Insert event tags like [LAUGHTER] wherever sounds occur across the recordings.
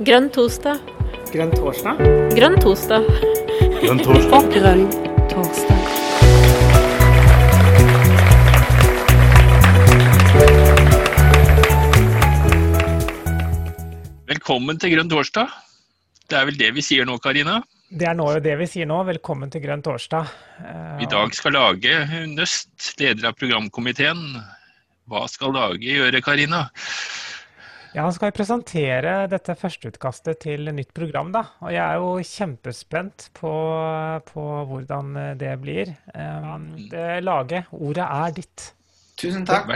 Grønn torsdag. Grønn torsdag? Grønn torsdag. Grønn torsdag. [LAUGHS] Grønn torsdag. Velkommen til Grønn torsdag. Det er vel det vi sier nå, Karina? Det er nå det vi sier nå. Velkommen til Grønn torsdag. Eh, I dag skal Lage Nøst, leder av programkomiteen. Hva skal Lage gjøre, Karina? Ja, Han skal jo presentere dette førsteutkastet til nytt program. da, og Jeg er jo kjempespent på, på hvordan det blir. Eh, det Lage, ordet er ditt. Tusen takk.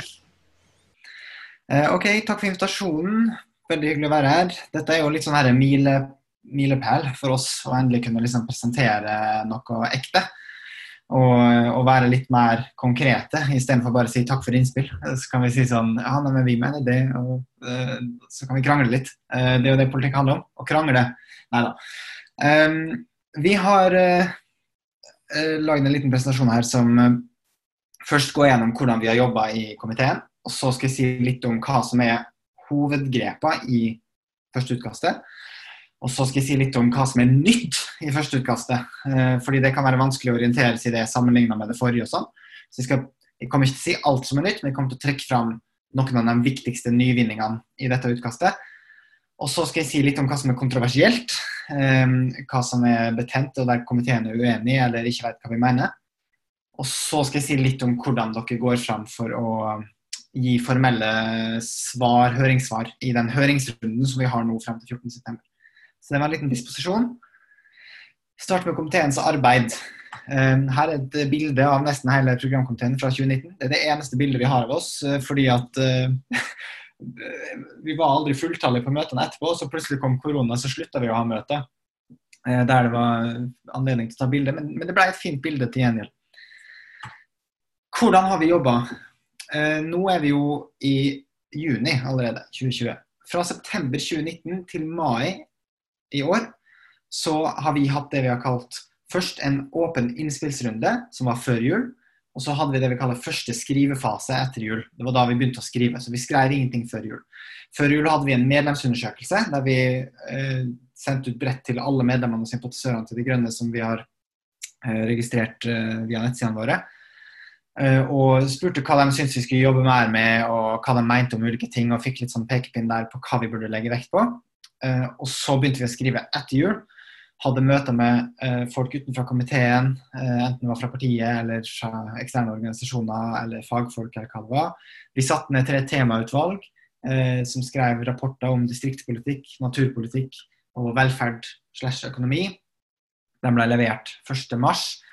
Eh, ok, takk for invitasjonen. Veldig hyggelig å være her. Dette er jo litt sånn her mile, milepæl for oss å endelig kunne liksom presentere noe ekte. Og, og være litt mer konkrete, istedenfor bare å si takk for innspill. Så kan vi si sånn Ja, nei, men vi mener det, og uh, så kan vi krangle litt. Uh, det er jo det politikk handler om. Å krangle. Nei da. Um, vi har uh, lagd en liten presentasjon her som først går gjennom hvordan vi har jobba i komiteen. Og så skal jeg si litt om hva som er hovedgrepa i førsteutkastet. Og så skal jeg si litt om hva som er nytt i førsteutkastet. Eh, fordi det kan være vanskelig å orientere seg i det sammenligna med det forrige og sånn. Så jeg, skal, jeg kommer ikke til å si alt som er nytt, men jeg kommer til å trekke fram noen av de viktigste nyvinningene i dette utkastet. Og så skal jeg si litt om hva som er kontroversielt. eh, hva som er betent, og der komiteen er uenig eller ikke vet hva vi mener. Og så skal jeg si litt om hvordan dere går fram for å gi formelle svar, høringssvar i den høringsrunden som vi har nå frem til 14.9. Så det var en liten disposisjon. Start med komiteens arbeid. Eh, Her er et bilde av nesten hele programkomiteen fra 2019. Det er det eneste bildet vi har av oss, eh, fordi at eh, [LAUGHS] vi var aldri fulltallige på møtene etterpå, så plutselig kom korona, så slutta vi å ha møte. eh, Der det var anledning til å ta bilde, men, det ble et fint bilde til gjengjeld. Hvordan har vi jobba? Nå er vi jo i juni allerede, 2020. Fra september 2019 til mai i år så har vi hatt det vi har kalt først en åpen innspillsrunde, som var før jul. Og så hadde vi det vi kaller første skrivefase etter jul. Det var da vi begynte å skrive. Så vi skrev ingenting før jul. Før jul hadde vi en medlemsundersøkelse der vi eh, sendte ut bredt til alle medlemmene og sympatisørene til De Grønne som vi har eh, registrert eh, via nettsidene våre. Eh, og spurte hva de syntes vi skulle jobbe mer med, og hva de mente om ulike ting. Og fikk litt sånn pekepinn der på hva vi burde legge vekt på. Eh, og så begynte vi å skrive etter jul. Hadde møter med eh, folk utenfor komiteen, eh, enten det var fra partiet eller fra eksterne organisasjoner eller fagfolk. eller hva det var. Vi satte ned tre temautvalg som skrev rapporter om distriktspolitikk, naturpolitikk og velferd slash økonomi. De ble levert 1.3.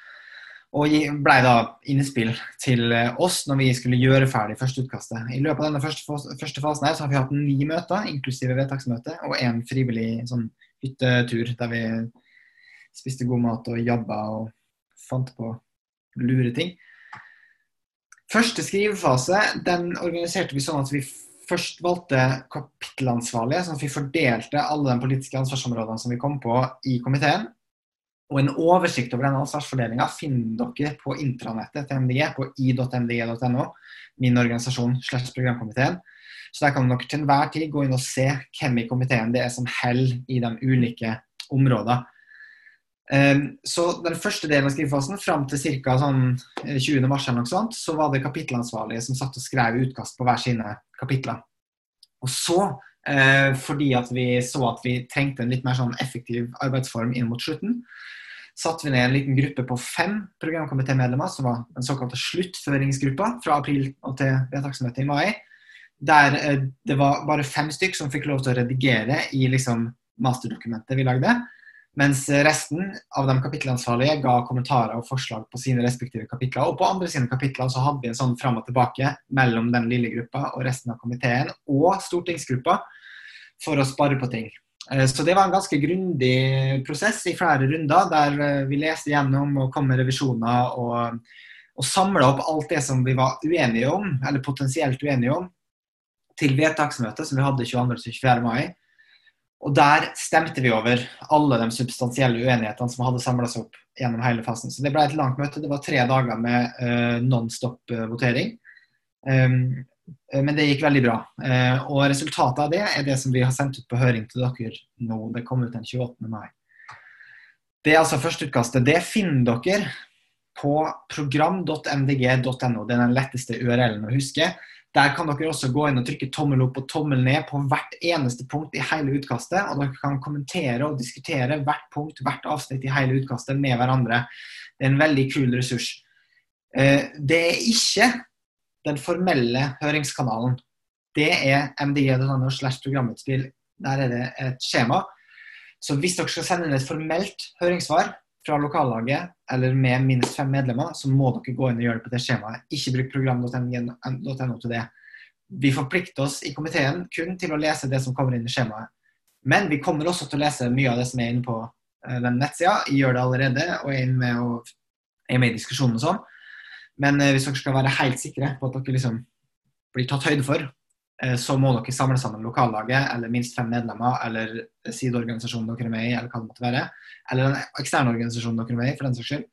Og ble da innspill til eh, oss når vi skulle gjøre ferdig førsteutkastet. I løpet av denne første fasen her så har vi hatt ni møter, inklusive vedtaksmøte, og en frivillig sånn hyttetur der vi spiste god mat og jabba og fant på lure ting. Første skrivefase den organiserte vi sånn at vi først valgte kapittelansvarlige, sånn at vi fordelte alle de politiske ansvarsområdene som vi kom på i komiteen. Og en oversikt over denne ansvarsfordelinga finner dere på intranettet til MDG, på i.mdg.no, min organisasjon slash programkomiteen. Så der kan dere til enhver tid gå inn og se hvem i komiteen det er som holder i de ulike områdene. Um, så den første delen av skrivefasen, fram til ca. Sånn 20. mars, eller noe sånt, så var det kapittelansvarlige som satt og skrev utkast på hver sine kapitler. Og så, eh, fordi at vi så at vi trengte en litt mer sånn effektiv arbeidsform inn mot slutten, satte vi ned en liten gruppe på fem programkomitémedlemmer, som var den såkalte sluttføringsgruppa fra april til vedtaksmøtet i mai. Der eh, det var bare fem stykk som fikk lov til å redigere i liksom, masterdokumentet vi lagde. Mens resten av de kapittelansvarlige ga kommentarer og forslag på sine respektive kapitler. Og på andre sine kapitler så hadde vi en sånn fram og tilbake mellom den lille gruppa og resten av komiteen og stortingsgruppa for å spare på ting. Eh, Så det var en ganske grundig prosess i flere runder, der eh, vi leste gjennom og kom med revisjoner og, og samla opp alt det som vi var uenige om, eller potensielt uenige om, til vedtaksmøtet som vi hadde 22.-24. mai. Og der stemte vi over alle de substansielle uenighetene som hadde samla seg opp gjennom hele fasen. Så det ble et langt møte. Det var tre dager med uh, non stop-votering. Um, Eh, Men det gikk veldig bra. Eh, Og resultatet av det er det som vi har sendt ut på høring til dere nå. Det kom ut den 28. mai. Det er altså førsteutkastet. Det finner dere på program.mdg.no. Det er den letteste URL-en å huske. Der kan dere også gå inn og trykke tommel opp og tommel ned på hvert eneste punkt i hele utkastet. Og dere kan kommentere og diskutere hvert punkt, hvert avsnitt i hele utkastet med hverandre. Det er en veldig kul ressurs. Eh, Det er ikke den formelle høringskanalen. Det er mdg.no slash programutspill. Der er det et skjema. Så hvis dere skal sende inn et formelt høringssvar fra lokallaget eller med minst fem medlemmer, så må dere gå inn og gjøre det på det skjemaet. Ikke bruk program.no til det. Vi forplikter oss i komiteen kun til å lese det som kommer inn i skjemaet. Men vi kommer også til å lese mye av det som er inne på eh, den nettsida. Gjør det allerede og er, med, og, er med i diskusjonen og sånn. Men eh, hvis dere skal være helt sikre på at dere liksom blir tatt høyde for, eh, så må dere samle sammen lokallaget, eller minst fem medlemmer, eller sideorganisasjonen dere er med i, eller hva det måtte være. Eller den eksterne organisasjonen dere er med i, for den saks skyld.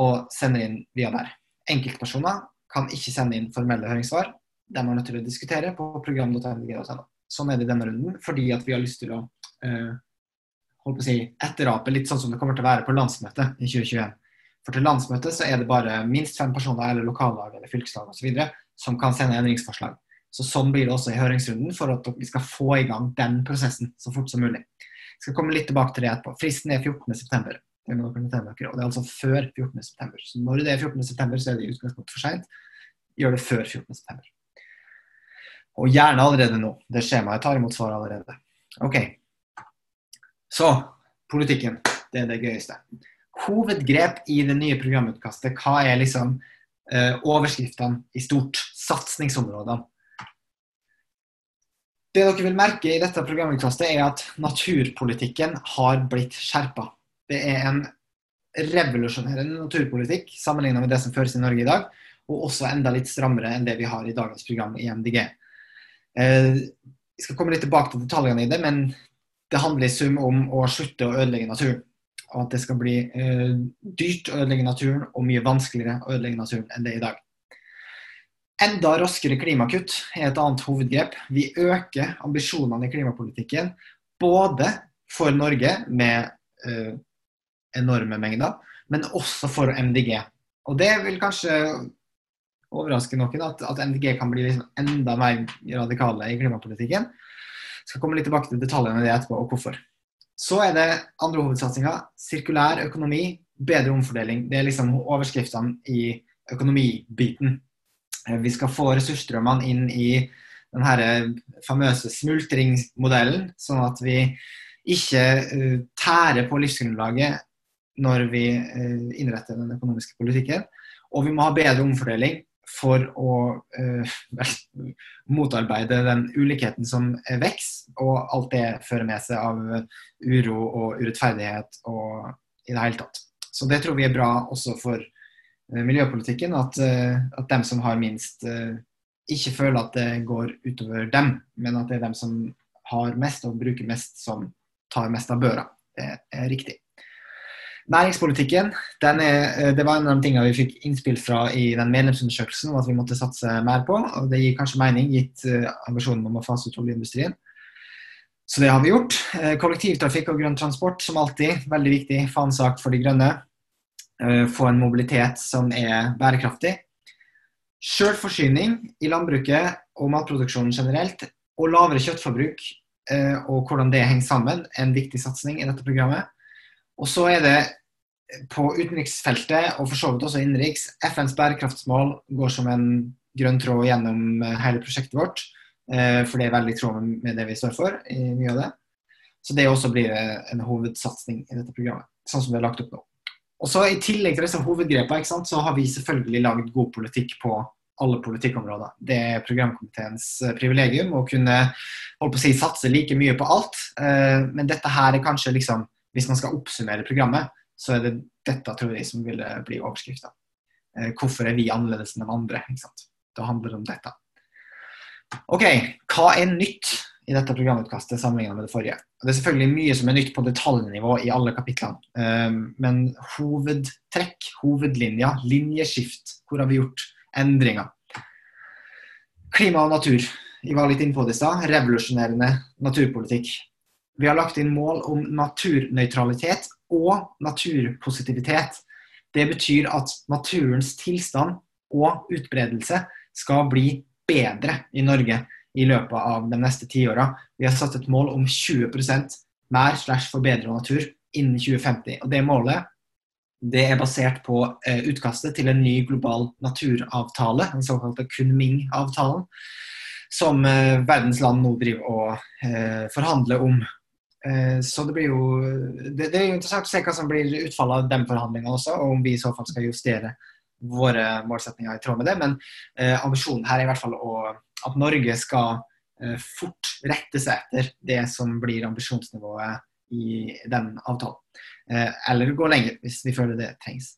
Og sende inn via der. Enkeltpersoner kan ikke sende inn formelle høringssvar. De er nødt til å diskutere på program.mdg.no. Sånn er det i denne runden, fordi at vi har lyst til å eh, holdt på å si, etterape litt sånn som det kommer til å være på landsmøtet i 2021. For til landsmøtet så er det bare minst fem personer eller lokallag eller fylkeslag osv. som kan sende endringsforslag. Så Sånn blir det også i høringsrunden for at vi skal få i gang den prosessen så fort som mulig. Jeg skal komme litt tilbake til det etterpå. Fristen er 14.9. Det og det er altså før 14.9. Så når det er 14.9, så er det i utgangspunktet for seint. Gjør det før 14.9. Og gjerne allerede nå. Det skjemaet tar imot svar allerede. Ok. Så politikken. Det er det gøyeste. Hovedgrep i det nye programutkastet. Hva er liksom eh, overskriftene i stort? Satsingsområdene. Det dere vil merke i dette programutkastet, er at naturpolitikken har blitt skjerpa. Det er en revolusjonerende naturpolitikk sammenlignet med det som føres i Norge i dag, og også enda litt strammere enn det vi har i dagens program i MDG. Eh, vi skal komme litt tilbake til detaljene i det, men det handler i sum om å slutte å ødelegge naturen. Og at det skal bli eh, dyrt å ødelegge naturen, og mye vanskeligere å ødelegge naturen enn det er i dag. Enda raskere klimakutt er et annet hovedgrep. Vi øker ambisjonene i klimapolitikken både for Norge med eh, enorme mengder, men også for MDG. Og det vil kanskje overraske noen at, at MDG kan bli liksom enda mer radikale i klimapolitikken. Jeg skal komme litt tilbake til detaljene i det etterpå, og hvorfor. Så er det andre hovedsatsinga. Sirkulær økonomi, bedre omfordeling. Det er liksom overskriftene i økonomibiten. Eh, Vi skal få ressursstrømmene inn i den her famøse smultringsmodellen, sånn at vi ikke eh, tærer på livsgrunnlaget når vi eh, innretter den økonomiske politikken. Og vi må ha bedre omfordeling for å eh, motarbeide den ulikheten som vokser, og alt det fører med seg av uro og urettferdighet og i det hele tatt. Så det tror vi er bra også for eh, miljøpolitikken, at, eh, at dem som har minst, eh, ikke føler at det går utover dem, men at det er dem som har mest og bruker mest, som tar mest av børa. Det er riktig. Næringspolitikken, er, det var en av de tingene vi fikk innspill fra i den medlemsundersøkelsen om at vi måtte satse mer på. og Det gir kanskje mening, gitt eh, ambisjonen om å fase ut oljeindustrien. Så det har vi gjort. Eh, Kollektivtrafikk og grønn transport, som alltid, veldig viktig fanesak for de grønne. Eh, Få en mobilitet som er bærekraftig. Selvforsyning i landbruket og matproduksjonen generelt, og lavere kjøttforbruk og hvordan det henger sammen, en viktig satsing i dette programmet. Og så er det på utenriksfeltet, og for så vidt også innenriks, FNs bærekraftsmål går som en grønn tråd gjennom hele prosjektet vårt. For det er veldig i tråd med det vi står for i mye av det. Så det også blir en hovedsatsing i dette programmet, sånn som det er lagt opp nå. Og så I tillegg til disse hovedgrepene så har vi selvfølgelig lagd god politikk på alle politikkområder. Det er programkomiteens privilegium å kunne holde på å si, satse like mye på alt. Men dette her er kanskje liksom hvis man skal oppsummere programmet, så er det dette tror jeg som ville bli overskrifta. Eh, hvorfor er vi annerledes enn de andre? Ikke sant? Da handler det om dette. Ok, hva er nytt i dette programutkastet sammenlignet med det forrige? Det er selvfølgelig mye som er nytt på detaljnivå i alle kapitlene. Um, men hovedtrekk, hovedlinjer, linjeskift, hvor har vi gjort endringer? Klima og natur. Vi var litt inne på det i stad. Revolusjonerende naturpolitikk. Vi har lagt inn mål om naturnøytralitet og naturpositivitet. Det betyr at naturens tilstand og utbredelse skal bli bedre i Norge i løpet av de neste tiåra. Vi har satt et mål om 20% mer slash forbedra natur innen 2050. Og Det målet det er basert på eh, utkastet til en ny global naturavtale, den såkalte Kunming-avtalen, som eh, verdens land nå driver og eh, forhandler om. Eh, så det blir jo det, det, er jo interessant å se hva som blir utfallet av den forhandlingene også, og om vi i så fall skal justere våre målsetninger i tråd med det. Men eh, ambisjonen her er i hvert fall å, at Norge skal eh, fort rette seg etter det som blir ambisjonsnivået i den avtalen. Eh, eller gå lenger, hvis vi føler det trengs.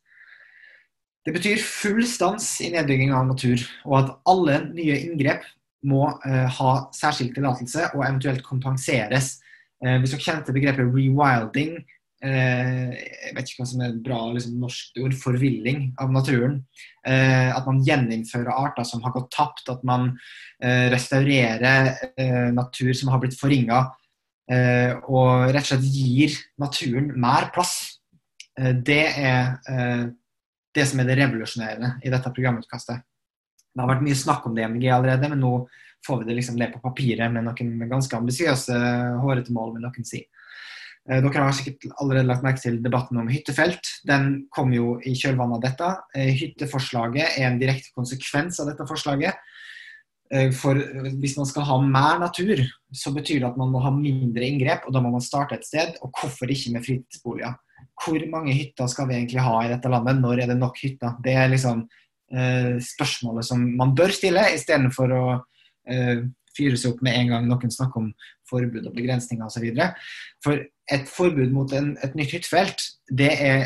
Det betyr full stans i nedbygging av natur, og at alle nye inngrep må eh, ha særskilt tillatelse og eventuelt kompenseres. Eh, hvis dere kjenner til begrepet rewilding, jeg vet ikke hva som er et bra liksom, norsk ord, forvilling av naturen. at man gjeninnfører arter som har gått tapt, at man restaurerer natur som har blitt forringa Eh, og rett og slett gir naturen mer plass. Eh, det er eh, det som er det revolusjonerende i dette programutkastet. Det har vært mye snakk om det i MDG allerede, men nå får vi det liksom ned på papiret med noen ganske ambisiøse, hårete mål, vil noen si. Dere har sikkert allerede lagt merke til debatten om hyttefelt. Den kom jo i kjølvannet av dette. Hytteforslaget er en direkte konsekvens av dette forslaget. Eh, for eh, hvis man skal ha mer natur, så betyr det at man må ha mindre inngrep, og da må man starte et sted. Og hvorfor ikke med fritidsboliger? Hvor mange hytter skal vi egentlig ha i dette landet? Når er det nok hytter? Det er liksom eh, spørsmålet som man bør stille, istedenfor å eh, fyre opp med en gang noen snakker om forbud og begrensninger osv. For et forbud mot en, et nytt hyttefelt, det er,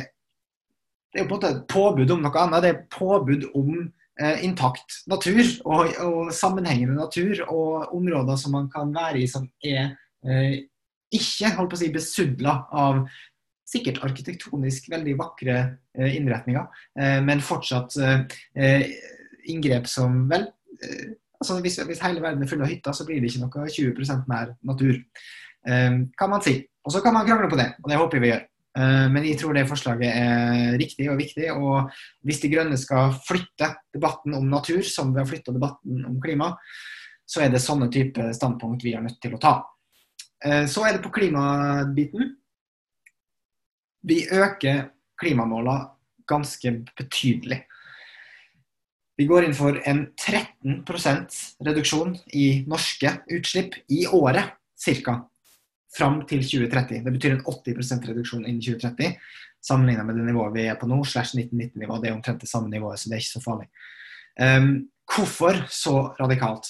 det er på en måte et påbud om noe annet. Det er påbud om eh, intakt natur og, og, sammenhengende natur og områder som man kan være i som er eh, ikke holdt på å si, besudla av sikkert arkitektonisk veldig vakre eh, innretninger, eh, men fortsatt eh, inngrep som vel altså hvis, hvis, hele verden er full av hytter, så blir det ikke noe 20% mer natur, kan man si. Og så kan man krangle på det, og det håper vi gjør. Eh, men jeg tror det forslaget er riktig og viktig. Og hvis De Grønne skal flytte debatten om natur, som vi har flytta debatten om klima, så er det sånne type standpunkt vi er nødt til å ta. Eh, så er det på klimabiten. Vi øker klimamålene ganske betydelig. Vi går inn for en 13% reduksjon i norske utslipp i året, ca fram til 2030. Det betyr en 80% reduksjon innen 2030 sammenlignet med det nivået vi er på nå, slash 1990-nivå. Det er omtrent det samme nivået, så det er ikke så farlig. Um, hvorfor så radikalt?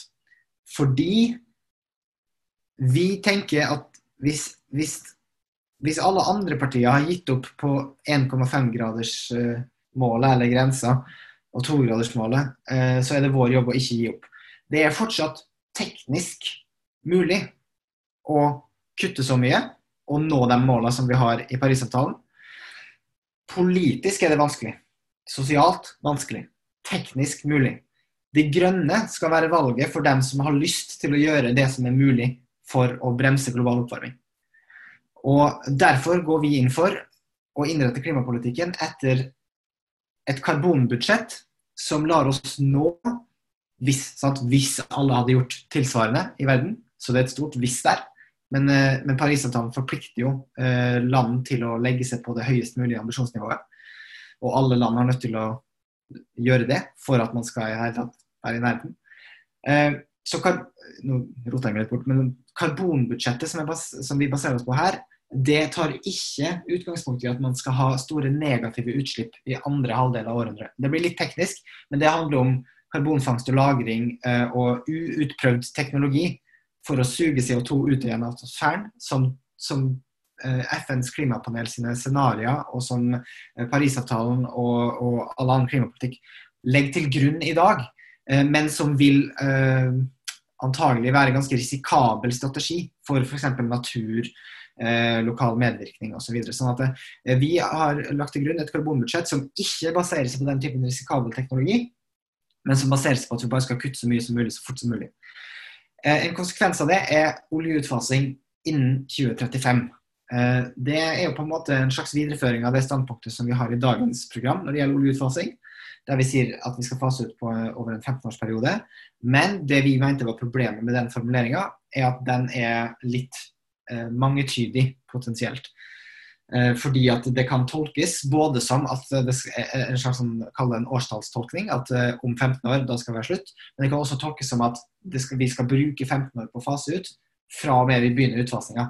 Fordi vi tenker at hvis, hvis, hvis alle andre partier har gitt opp på 1,5-gradersmålet eller grensa og 2-gradersmålet, uh, så er det vår jobb å ikke gi opp. Det er fortsatt teknisk mulig å kutte så mye og nå de målene som vi har i Parisavtalen. Politisk er det vanskelig. Sosialt vanskelig. Teknisk mulig. De grønne skal være valget for dem som har lyst til å gjøre det som er mulig for å bremse global oppvarming. Og Derfor går vi inn for å innrette klimapolitikken etter et karbonbudsjett som lar oss nå, hvis, sant, hvis alle hadde gjort tilsvarende i verden, så det er et stort hvis der, men, eh, men Parisavtalen forplikter jo eh, land til å legge seg på det høyest mulige ambisjonsnivået. Og alle land har nødt til å gjøre det for at man skal være i nærheten. Eh, så nå roter jeg meg litt bort, men Karbonbudsjettet som, bas som, vi baserer oss på her, det tar ikke utgangspunkt i at man skal ha store negative utslipp i andre halvdel av århundret. Det blir litt teknisk, men det handler om karbonfangst og -lagring eh, og uutprøvd teknologi for å suge CO2 ut igjen av atmosfæren, som, som eh, FNs klimapanel sine scenarioer og som eh, Parisavtalen og, og all annen klimapolitikk legger til grunn i dag, men som vil eh, antagelig være en ganske risikabel strategi for f.eks. natur, eh, lokal medvirkning osv. Så sånn at eh, vi har lagt til grunn et karbonbudsjett som ikke baserer seg på den typen risikabel teknologi, men som baserer seg på at vi bare skal kutte så mye som mulig så fort som mulig. En konsekvens av det er oljeutfasing innen 2035. Det er jo på en måte en slags videreføring av det standpunktet som vi har i dagens program når det gjelder oljeutfasing der vi sier at vi skal fase ut på, over en 15-årsperiode. Men det vi mente var problemet med den formuleringa, er at den er litt eh, mangetydig potensielt. Eh, fordi at det kan tolkes både som at det er en slags sånn, en årstallstolkning, at eh, om 15 år da skal det være slutt. Men det kan også tolkes som at skal, vi skal bruke 15 år på å fase ut fra og med vi begynner utfasinga.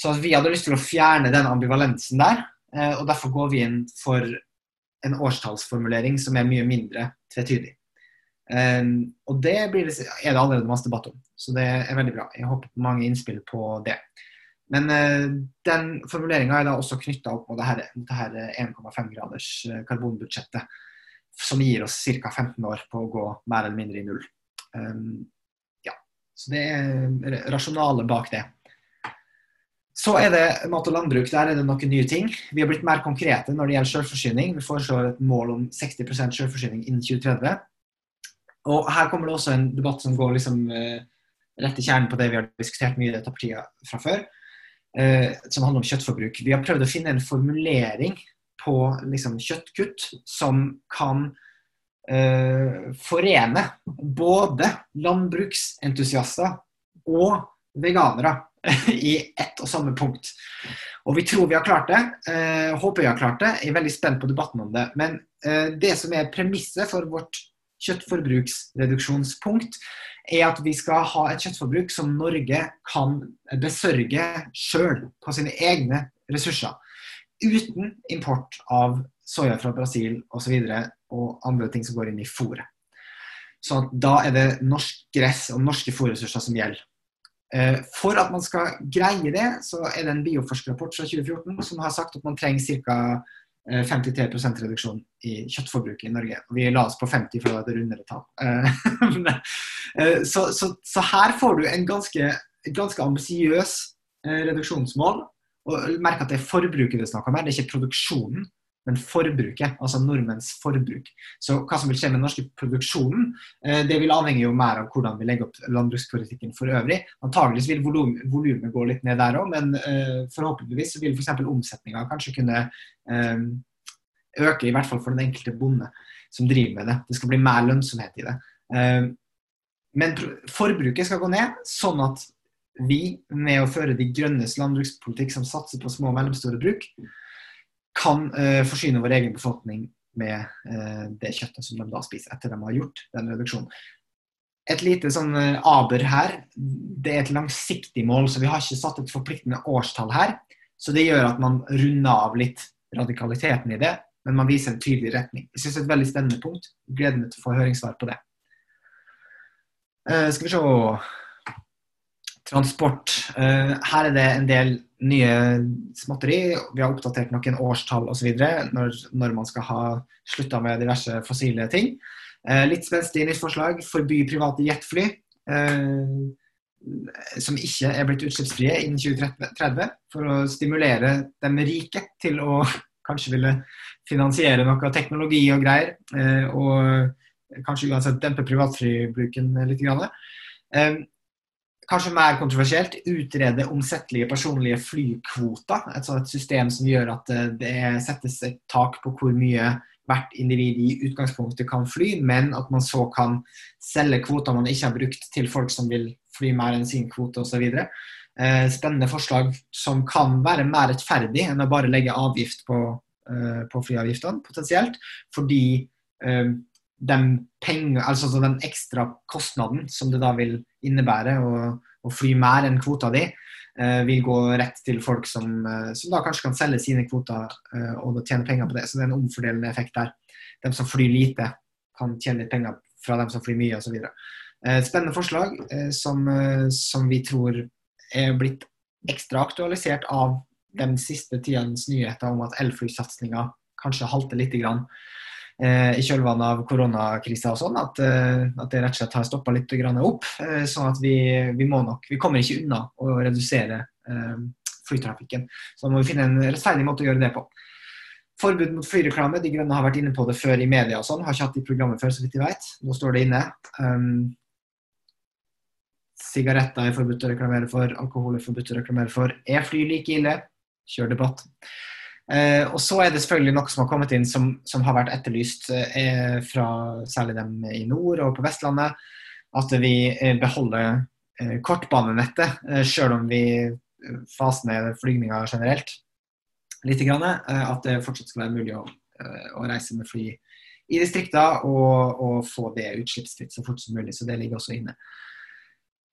Så vi hadde lyst til å fjerne den ambivalensen der, eh, og derfor går vi inn for en årstallsformulering som er mye mindre tvetydig. Um, og det, blir, er det allerede masse debatt om, så det er veldig bra. Jeg håper på mange innspill på det. Men uh, den formuleringa er da også knytta opp mot det her, her 1,5 graders eh, karbonbudsjettet, som gir oss ca. 15 år på å gå mer eller mindre i null. Um, ja, Så det er rasjonale bak det. Så er det mat og landbruk. Der er det noen nye ting. Vi har blitt mer konkrete når det gjelder selvforsyning. Vi foreslår et mål om 60% selvforsyning innen 2030. Og her kommer det også en debatt som går liksom, uh, rett i kjernen på det vi har diskutert mye i dette partiet fra før, uh, som handler om kjøttforbruk. Vi har prøvd å finne en formulering på liksom, kjøttkutt som kan uh, forene både landbruksentusiaster og veganere [LAUGHS] i ett og samme punkt. Og vi tror vi har klart det. Eh, håper vi har klart det. Jeg er veldig spent på debatten om det. Men eh, det som er premisset for vårt kjøttforbruksreduksjonspunkt, er at vi skal ha et kjøttforbruk som Norge kan besørge sjøl på sine egne ressurser. Uten import av soya fra Brasil osv. Og, så og andre ting som går inn i fôret. Så da er det norsk gress og norske fôrressurser som gjelder. Eh, for at man skal greie det, så er det en bioforskerrapport fra 2014 som har sagt at man trenger ca. 53 eh, reduksjon i kjøttforbruket i Norge. Vi la oss på 50 for å ha et rundere tall. [LAUGHS] Eh, så, så, så, her får du en ganske, ganske ambisiøs reduksjonsmål. Og merk at det er forbruket det er snakk om her, det er ikke produksjonen men forbruket, altså nordmenns forbruk. Så hva som vil skje med den norske produksjonen, eh, det vil avhenge jo mer av hvordan vi legger opp landbrukspolitikken for øvrig. Antageligvis vil volumet gå litt ned der òg, men forhåpentligvis vil f.eks. Omsetninga kanskje kunne øke, i hvert fall for den enkelte bonde som driver med det. Det skal bli mer lønnsomhet i det. Uh, men forbruket skal gå ned, sånn at vi, med å føre de grønnes landbrukspolitikk som satser på små og mellomstore bruk, kan uh, forsyne vår egen befolkning med uh, det kjøttet som de da spiser etter de har gjort den reduksjonen. Et lite sånn aber her. Det er et langsiktig mål, så vi har ikke satt et forpliktende årstall her. Så det gjør at man runder av litt radikaliteten i det, men man viser en tydelig retning. Jeg synes det er et veldig spennende punkt. Gleder meg til å få høringssvar på det. skal vi se Transport. her er det en del nye småtteri. Vi har oppdatert noen årstall osv. Når, når man skal ha slutta med diverse fossile ting. Uh, litt spenstig nytt forslag. Forby private jetfly. Som ikke er blitt utslippsfrie innen 2030. For å stimulere de rike til å kanskje ville finansiere noe teknologi og greier. Eh, og kanskje uansett dempe privatflybruken litt. Grann. Eh, kanskje mer kontroversielt, utrede omsettelige personlige flykvoter. Et sånt system som gjør at eh, det settes et tak på hvor mye hvert individ i utgangspunktet kan fly, men at man så kan selge kvoter man ikke har brukt til folk som vil fly mer enn sin kvote osv. Eh, spennende forslag som kan være mer rettferdig enn å bare legge avgift på, eh, på flyavgiftene, potensielt. Fordi den, penger, altså den ekstra kostnaden som det da vil innebære å, å fly mer enn kvota di, eh, vil gå rett til folk som, eh, som, da kanskje kan selge sine kvoter eh, og tjene penger på det. Så det er en omfordelende effekt der. De som flyr lite, kan tjene litt penger fra dem som flyr mye osv. Eh, spennende forslag eh, som, eh, som, vi tror er blitt ekstra aktualisert av den siste tidens nyheter om at elflysatsinga kanskje halter litt grann eh, i kjølvannet av koronakrisa og sånn, at, eh, at, det rett og slett har stoppa litt opp. Eh, sånn at vi, vi, må nok Vi kommer ikke unna å redusere eh, flytrafikken. Så da må vi finne en rettferdig måte å gjøre det på. Forbud mot flyreklame. De Grønne har vært inne på det før i media og sånn. Har ikke hatt det i programmet før, så vidt de vet. Nå står det inne. Um, sigaretter er forbudt å reklamere for, alkohol er forbudt å reklamere for. Er fly like ille? Kjør debatt. Eh, og så er det selvfølgelig noe som har kommet inn som, som har vært etterlyst eh, fra særlig dem i nord og på Vestlandet. At vi eh, beholder eh, kortbanenettet, eh, selv om vi eh, faser ned flygninger generelt. lite grann, at det fortsatt skal være mulig å, å reise med fly i distriktene og, og, få det utslippsfritt så fort som mulig. Så det ligger også inne.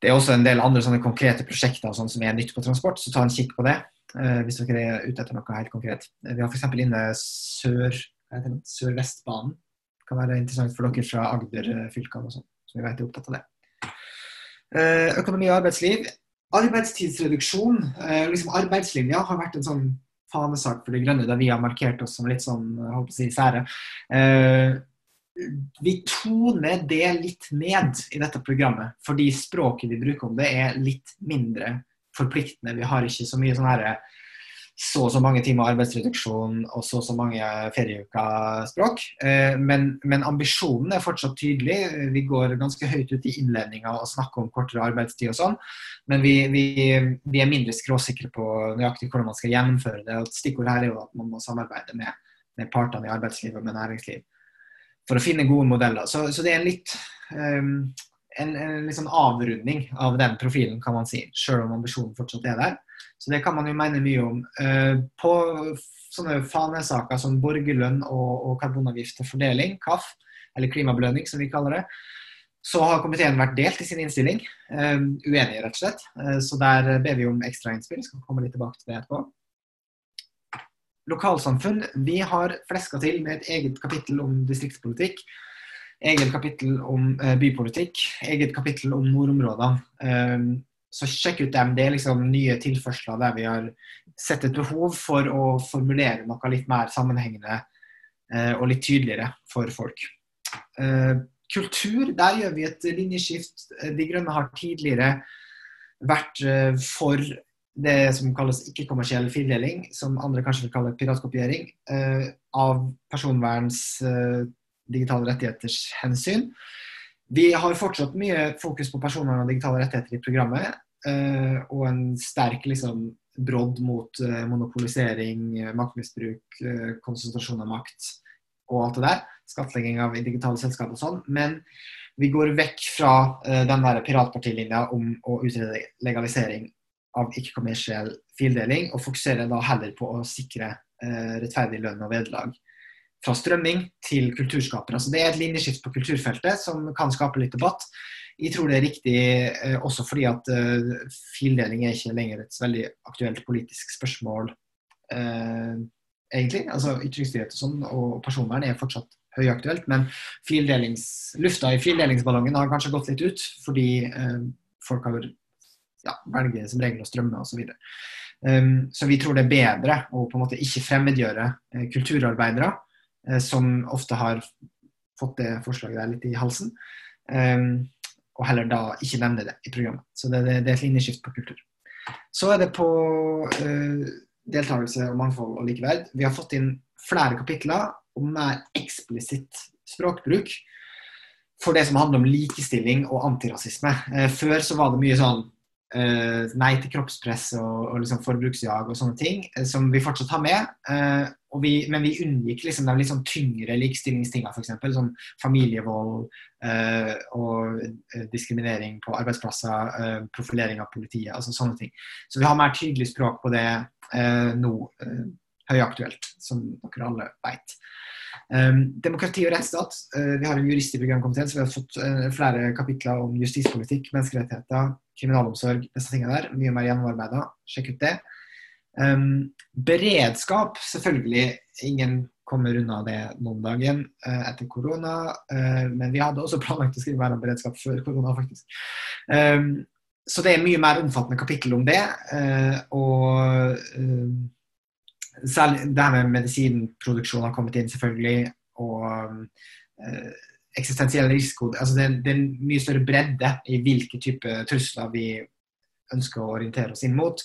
Det er også en del andre sånne konkrete prosjekter sånn som er nytt på transport, så ta en kikk på det. Eh, hvis dere er ute etter noe helt konkret. Eh, vi har f.eks. inne sør, Sør-Vestbanen. Det kan være interessant for dere fra Agder-fylkene og sånn, som vi vet er opptatt av det. Eh, økonomi og arbeidsliv. Arbeidstidsreduksjon, liksom arbeidslinja, har vært en sånn fanesak for De grønne, der vi har markert oss som litt sånn, holdt på å si, sære. Vi toner det litt ned i dette programmet, fordi språket vi bruker om det, er litt mindre forpliktende. Vi har ikke så mye sånn herre så og så mange timer arbeidsreduksjon og så og så mange ferieuker språk. Eh, men, men, ambisjonen er fortsatt tydelig. Vi går ganske høyt ut i innledninga og snakker om kortere arbeidstid og sånn. Men vi, vi, vi, er mindre skråsikre på nøyaktig hvordan man skal gjennomføre det. og Stikkord her er jo at man må samarbeide med, med partene i arbeidslivet og med næringsliv for å finne gode modeller. Så, så det er en litt um, en, en liksom avrunding av den profilen, kan man si. Selv om ambisjonen fortsatt er der. Så det kan man jo mene mye om. Uh, på sånne fanesaker som borgerlønn og, og karbonavgift til fordeling, KAF, eller klimabelønning som vi kaller det, så har komiteen vært delt i sin innstilling. Um, uenige, rett og slett. Uh, så der ber vi om ekstra innspill. Skal komme litt tilbake til det etterpå. Lokalsamfunn. Vi har fleska til med et eget kapittel om distriktspolitikk eget kapittel om eh, bypolitikk, eget kapittel om nordområdene. Eh, så sjekk ut dem. Det er liksom nye tilførsler der vi har sett et behov for å formulere noe litt mer sammenhengende eh, og litt tydeligere for folk. Kultur, der gjør vi et linjeskift. De Grønne har tidligere vært for det som kalles ikke-kommersiell fildeling, som andre kanskje vil kalle piratkopiering, av personverns digitale rettigheters hensyn. Vi har fortsatt mye fokus på personvern og digitale rettigheter i programmet. Uh, og en sterk liksom, brodd mot uh, monopolisering, maktmisbruk, uh, konsentrasjon av makt og alt det der. Skattlegging av digitale selskap og sånn. Men vi går vekk fra den der piratpartilinja om å utrede legalisering av ikke-kommersiell fildeling, og fokuserer da heller på å sikre rettferdig lønn og vederlag fra strømming til kulturskapere. Altså det er et linjeskift på kulturfeltet som kan skape litt debatt. Jeg tror det er riktig eh, også fordi at uh, fildeling er ikke lenger et veldig aktuelt politisk spørsmål, uh, egentlig. Altså Ytringsfrihet og sånn og personvern er fortsatt høyaktuelt, men lufta i fildelingsballongen har kanskje gått litt ut fordi uh, folk har ja, velger som regel å strømme osv. Så, um, så vi tror det er bedre å på en måte ikke fremmedgjøre kulturarbeidere Eh, som ofte har fått det forslaget der litt i halsen. Um, og heller da ikke nevne det i programmet. Så det, det, det er et linjeskift på kultur. Så er det på uh, deltakelse og mangfold og likeverd. Vi har fått inn flere kapitler om mer eksplisitt språkbruk for det som handler om likestilling og antirasisme. Uh, før så var det mye sånn nei til kroppspress og, og liksom forbruksjag og sånne ting, som vi fortsatt har med. Vi, men vi unngikk liksom de litt sånn tyngre likestillingstingene, f.eks. som familievold eh, og eh, diskriminering på arbeidsplasser, eh, profilering av politiet, altså sånne ting. Så vi har mer tydelig språk på det eh, nå, eh, høyaktuelt, som dere alle vet. Um, demokrati og rettsstat. Uh, vi har en jurist i programkomiteen, så vi har fått uh, flere kapitler om justispolitikk, menneskerettigheter, kriminalomsorg, disse tingene der. Mye mer gjennomarbeida. Sjekk ut det. Um, beredskap, selvfølgelig. Ingen kommer unna det noen dagen uh, etter korona. Men vi hadde også [LAUGHS] planlagt å skrive mer om beredskap før korona, faktisk. Um, så det er mye mer omfattende kapittel om det. Og særlig det her med medisinproduksjon har kommet inn, selvfølgelig. Og eksistensiell risiko. Altså det, det, er en mye større bredde i hvilke type trusler vi ønsker å orientere oss inn mot.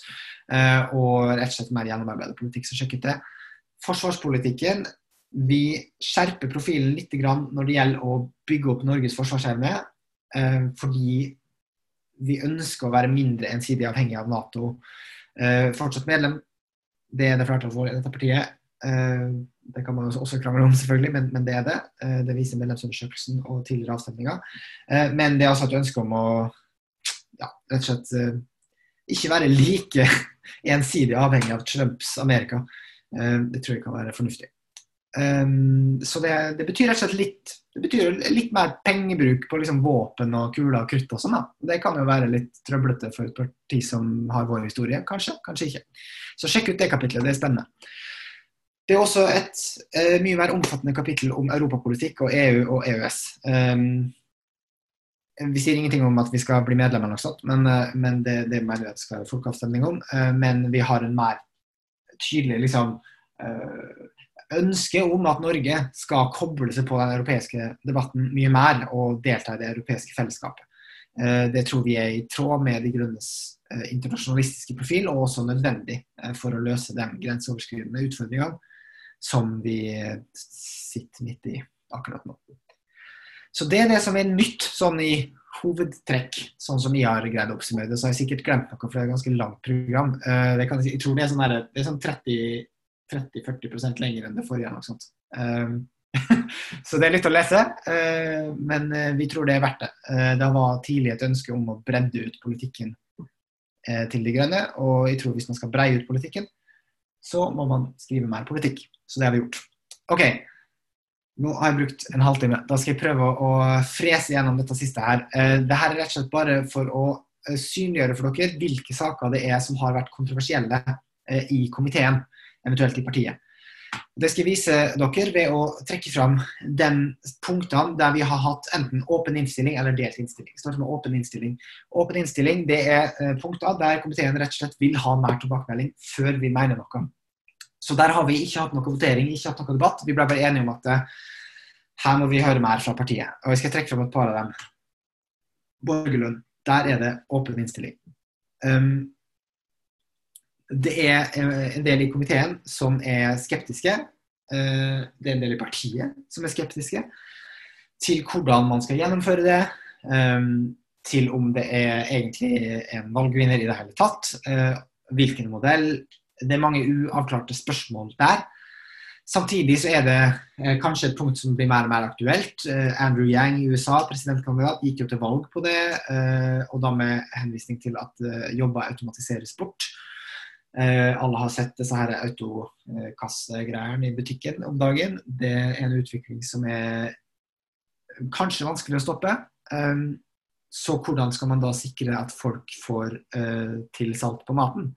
Eh, og rett og slett mer gjennomarbeidet politikk, som sjekket det. forsvarspolitikken. Vi skjerper profilen litt når det gjelder å bygge opp Norges forsvarsevne. Eh, fordi vi ønsker å være mindre ensidig avhengig av Nato. Eh, fortsatt medlem, det er det flertallet for i dette partiet. Eh, det kan man også krangle om, selvfølgelig, men, men det er det. Eh, det viser medlemsundersøkelsen og tidligere avstemninger. Eh, men det er altså et ønske om å ja, rett og slett ikke være like [LAUGHS] ensidig avhengig av Trumps Amerika. Det tror jeg kan være fornuftig. Så det, det betyr rett og slett litt, det betyr litt mer pengebruk på liksom våpen og kuler og krutt og sånn. Det kan jo være litt trøblete for et parti som har vår historie. Kanskje, kanskje ikke. Så sjekk ut det kapitlet, det er spennende. Det er også et uh, mye mer omfattende kapittel om europapolitikk og EU og EØS. Um, vi sier ingenting om at vi skal bli medlem, eller noe sånt, men, uh, men det, det mener vi at det skal være folkeavstemning om. Uh, men vi har en mer tydelig liksom, ønske om at Norge skal koble seg på den europeiske debatten mye mer og delta i det europeiske fellesskapet. Det tror vi er i tråd med De grønnes internasjonalistiske profil, og også nødvendig for å løse de grenseoverskridende utfordringene som vi sitter midt i akkurat nå. Så det er det som er nytt sånn i hovedtrekk, sånn som jeg har greid å oppsummere det. Så har jeg sikkert glemt noe, for det er et ganske langt program. Jeg tror det er sånn, sånn 30-40 lenger enn det forrige. Noe sånt. Uh, [LAUGHS] så det er litt å lese, uh, men vi tror det er verdt det. det var tidlig et ønske om å bredde ut politikken til De grønne, og jeg tror hvis man skal breie ut politikken, så må man skrive mer politikk. Så det har vi gjort. OK. Nå har jeg brukt en halvtime. Da skal jeg prøve å frese gjennom dette siste her. Det dette er rett og slett bare for å eh, synliggjøre for dere hvilke saker det er som har vært kontroversielle eh, i komiteen, eventuelt i partiet. Det skal jeg vise dere ved å trekke fram de punktene der vi har hatt enten åpen innstilling eller delt innstilling. Start med åpen innstilling. Åpen innstilling det er punkter der komiteen rett og slett vil ha mer tilbakemelding før vi mener noe. Så der har vi ikke hatt noe votering, ikke hatt noe debatt. Vi ble bare enige om at uh, her må vi høre mer fra partiet. Og jeg skal trekke fram et par av dem. Borgerlund, der er det åpen innstilling. Um, det er eh, en del i komiteen som er skeptiske. Uh, det er en del i partiet som er skeptiske til hvordan man skal gjennomføre det. Um, til om det er egentlig en valgvinner i det hele tatt. Hvilken modell det er mange uavklarte spørsmål der. Samtidig så er det eh, kanskje et punkt som blir mer og mer aktuelt. Eh, Andrew Yang i USA, presidentkandidat, gikk jo til valg på det, eh, og da med henvisning til at eh, jobber automatiseres bort. Eh, alle har sett disse her autokassegreiene i butikken om dagen. Det er en utvikling som er kanskje vanskelig å stoppe. Eh, så hvordan skal man da sikre at folk får til salt på maten?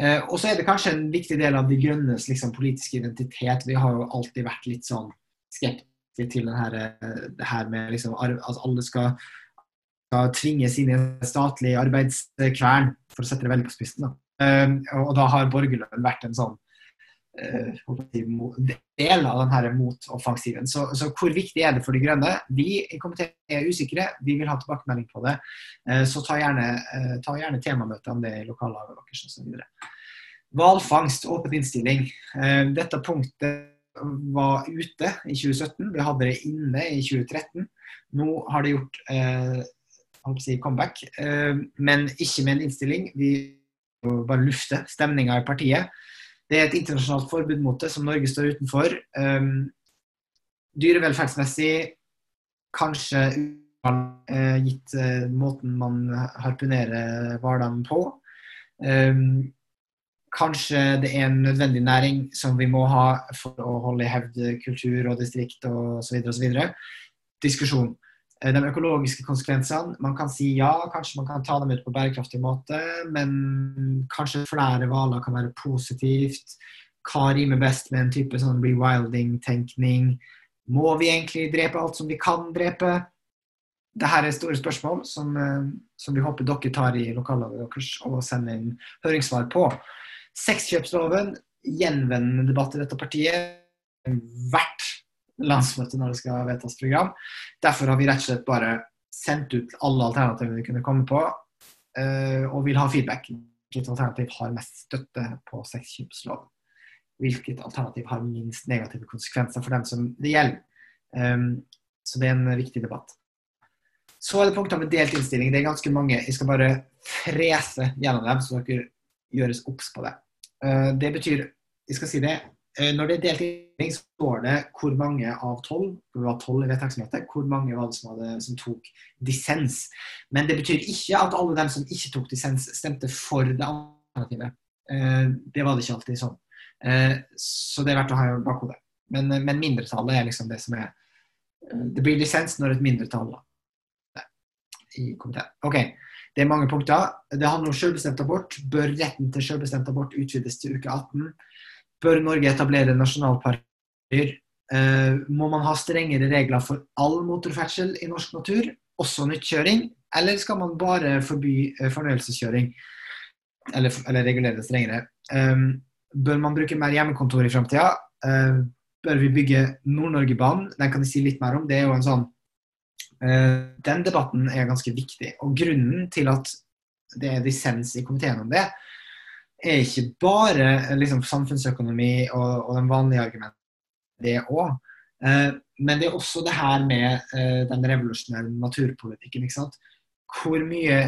Eh, og så er det kanskje en viktig del av De grønnes liksom, politiske identitet. Vi har jo alltid vært litt sånn skeptiske til her, eh, det her med liksom, at alle skal, skal i en statlig arbeidskvern, for å sette det veldig på spissen. Da. Eh, og da har borgerlønn vært en sånn uh, del av denne motoffensiven. Så, så hvor viktig er det for De grønne? Vi i komiteen er usikre, vi vil ha tilbakemelding på det. Uh, så ta gjerne, uh, ta gjerne temamøte om det i lokallaget deres osv. Hvalfangst, åpen innstilling. Dette punktet var ute i 2017. Vi hadde det inne i 2013. Nå har det gjort si comeback, men ikke med en innstilling. Vi bare lufte stemninga i partiet. Det er et internasjonalt forbud mot det, som Norge står utenfor. Um, dyrevelferdsmessig kanskje uh, gitt uh, måten man harpunerer hvalene på. Um, kanskje det er en nødvendig næring som vi må ha for å holde i hevd kultur og distrikt osv. osv. Diskusjon. Eh, de økologiske konsekvensene. Man kan si ja, kanskje man kan ta dem ut på bærekraftig måte, men kanskje flere hvaler kan være positivt. Hva rimer best med en type sånn rewilding-tenkning? Må vi egentlig drepe alt som vi kan drepe? Dette er store spørsmål som, eh, som vi håper dere tar i lokallaget deres og sender inn høringssvar på. Sexkjøpsloven, gjenvendende debatt i dette partiet. Hvert landsmøte når det skal vedtas program. Derfor har vi rett og slett bare sendt ut alle alternativene vi kunne komme på, uh, og vil ha feedback. Hvilket alternativ har mest støtte på sexkjøpsloven. hvilket alternativ har minst negative konsekvenser for dem som det gjelder. Um, så det er en viktig debatt. Så er det punkter med delt innstilling. Det er ganske mange. Jeg skal bare frese gjennom dem, så dere gjøres obs på det. Uh, det betyr, jeg skal si det, uh, når det er delt innstilling, står det hvor mange av tolv det var 12 i hvor mange var det som, hadde, som tok dissens. Men det betyr ikke at alle dem som ikke tok dissens, stemte for det alternativet. Uh, det var det ikke alltid sånn. Eh, så det er verdt å ha i bakhodet. Men, eh, men, mindretallet er liksom det som er eh, Det blir dissens når et mindretall i komiteen. Ok, Det er mange punkter. Det handler om selvbestemt abort. Bør retten til selvbestemt abort utvides til uke 18? Bør Norge etablere nasjonalparker? må man ha strengere regler for all motorferdsel i norsk natur, også nyttkjøring? Eller skal man bare forby fornøyelseskjøring? Eller, eller regulere det strengere? Um, Bør man bruke mer hjemmekontor i framtida? Uh, bør vi bygge Nord-Norge-banen? Den kan jeg si litt mer om. Det er jo en sånn uh, Den debatten er ganske viktig. Og grunnen til at det er dissens i komiteen om det, er ikke bare liksom, samfunnsøkonomi og, og den vanlige argumenten, det òg. Eh, men det er også det her med den revolusjonære naturpolitikken. ikke sant? Hvor mye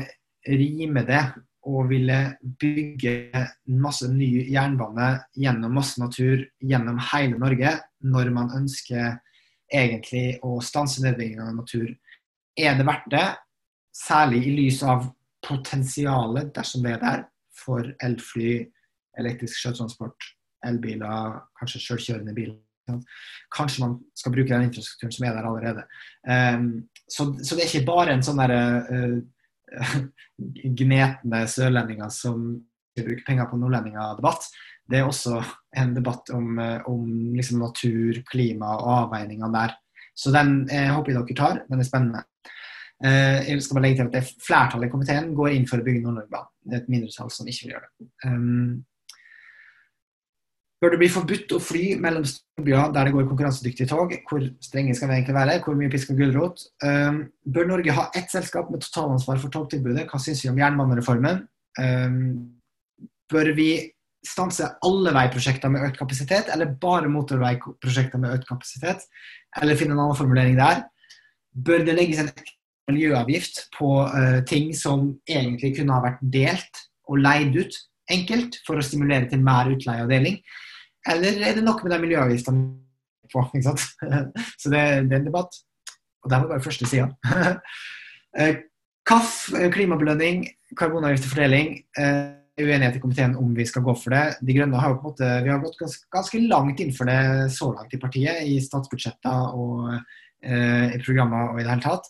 rimer det å ville bygge masse ny jernbane gjennom masse natur gjennom hele Norge, når man ønsker egentlig å stanse nedbygging av natur. Er det verdt det? Særlig i lys av potensialet, dersom det er der, for elfly, elektrisk sjøtransport, elbiler, kanskje sjølkjørende biler. Kanskje man skal bruke den infrastrukturen som er der allerede. Um, så, det er ikke bare en sånn derre uh, gnetne sørlendinger som bruker penger på nordlendinger-debatt. Det er også en debatt om, eh, om liksom natur, klima og avveininger der. Så den jeg håper jeg dere tar. Den er spennende. Eh, jeg skal bare legge til at det Flertallet i komiteen går inn for å bygge Nord-Norge-banen. Det er et mindretall som ikke vil gjøre det. Um, Bør det bli forbudt å fly mellom storbyer der det går konkurransedyktige tog? Hvor strenge skal vi egentlig være? Hvor mye pisk og gulrot? Um, bør Norge ha ett selskap med totalansvar for togtilbudet? Hva syns vi om jernbanereformen? Um, bør vi stanse alle veiprosjekter med økt kapasitet, eller bare motorveiprosjekter med økt kapasitet? Eller finne en annen formulering der? Bør det legges en miljøavgift på uh, ting som egentlig kunne ha vært delt og leid ut enkelt for å stimulere til mer utleie og deling? Eller er det nok med de miljøavgiftene på? Ikke sant? [LAUGHS] Så det, det er en debatt. Og det var bare første sida. [LAUGHS] kaff, KAF, eh, klimabelønning, karbonavgift og fordeling. Eh, uenighet i komiteen om vi skal gå for det. De Grønne har jo på en måte, vi har gått ganske, ganske langt inn for det så langt i partiet, i statsbudsjetter og eh, i programmer og i det hele tatt.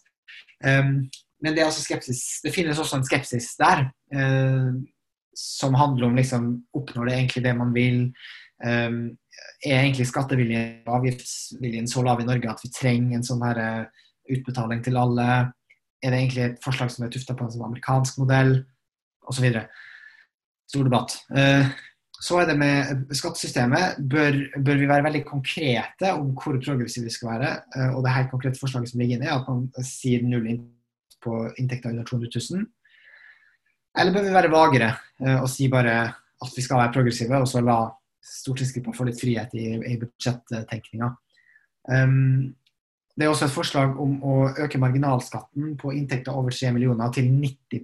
Um, men det er altså skepsis. Det finnes også en skepsis der. Uh, som handler om liksom oppnår det egentlig det man vil. Um, er egentlig skatteviljen og avgiftsviljen så lav i Norge at vi trenger en sånn her eh, utbetaling til alle? Er det egentlig et forslag som er tufta på en sånn amerikansk modell, osv.? Stor debatt. Uh, så er det med skattesystemet. Bør, bør, vi være veldig konkrete om hvor progressive vi skal være? Uh, og det helt konkrete forslaget som ligger inne, er at man sier null på inntekter under 200 000. Eller bør vi være vagere uh, og si bare at vi skal være progressive, og så la stortingsgruppa få litt frihet i, i budsjettenkninga. Um, det er også et forslag om å øke marginalskatten på inntekter over 3 millioner til 90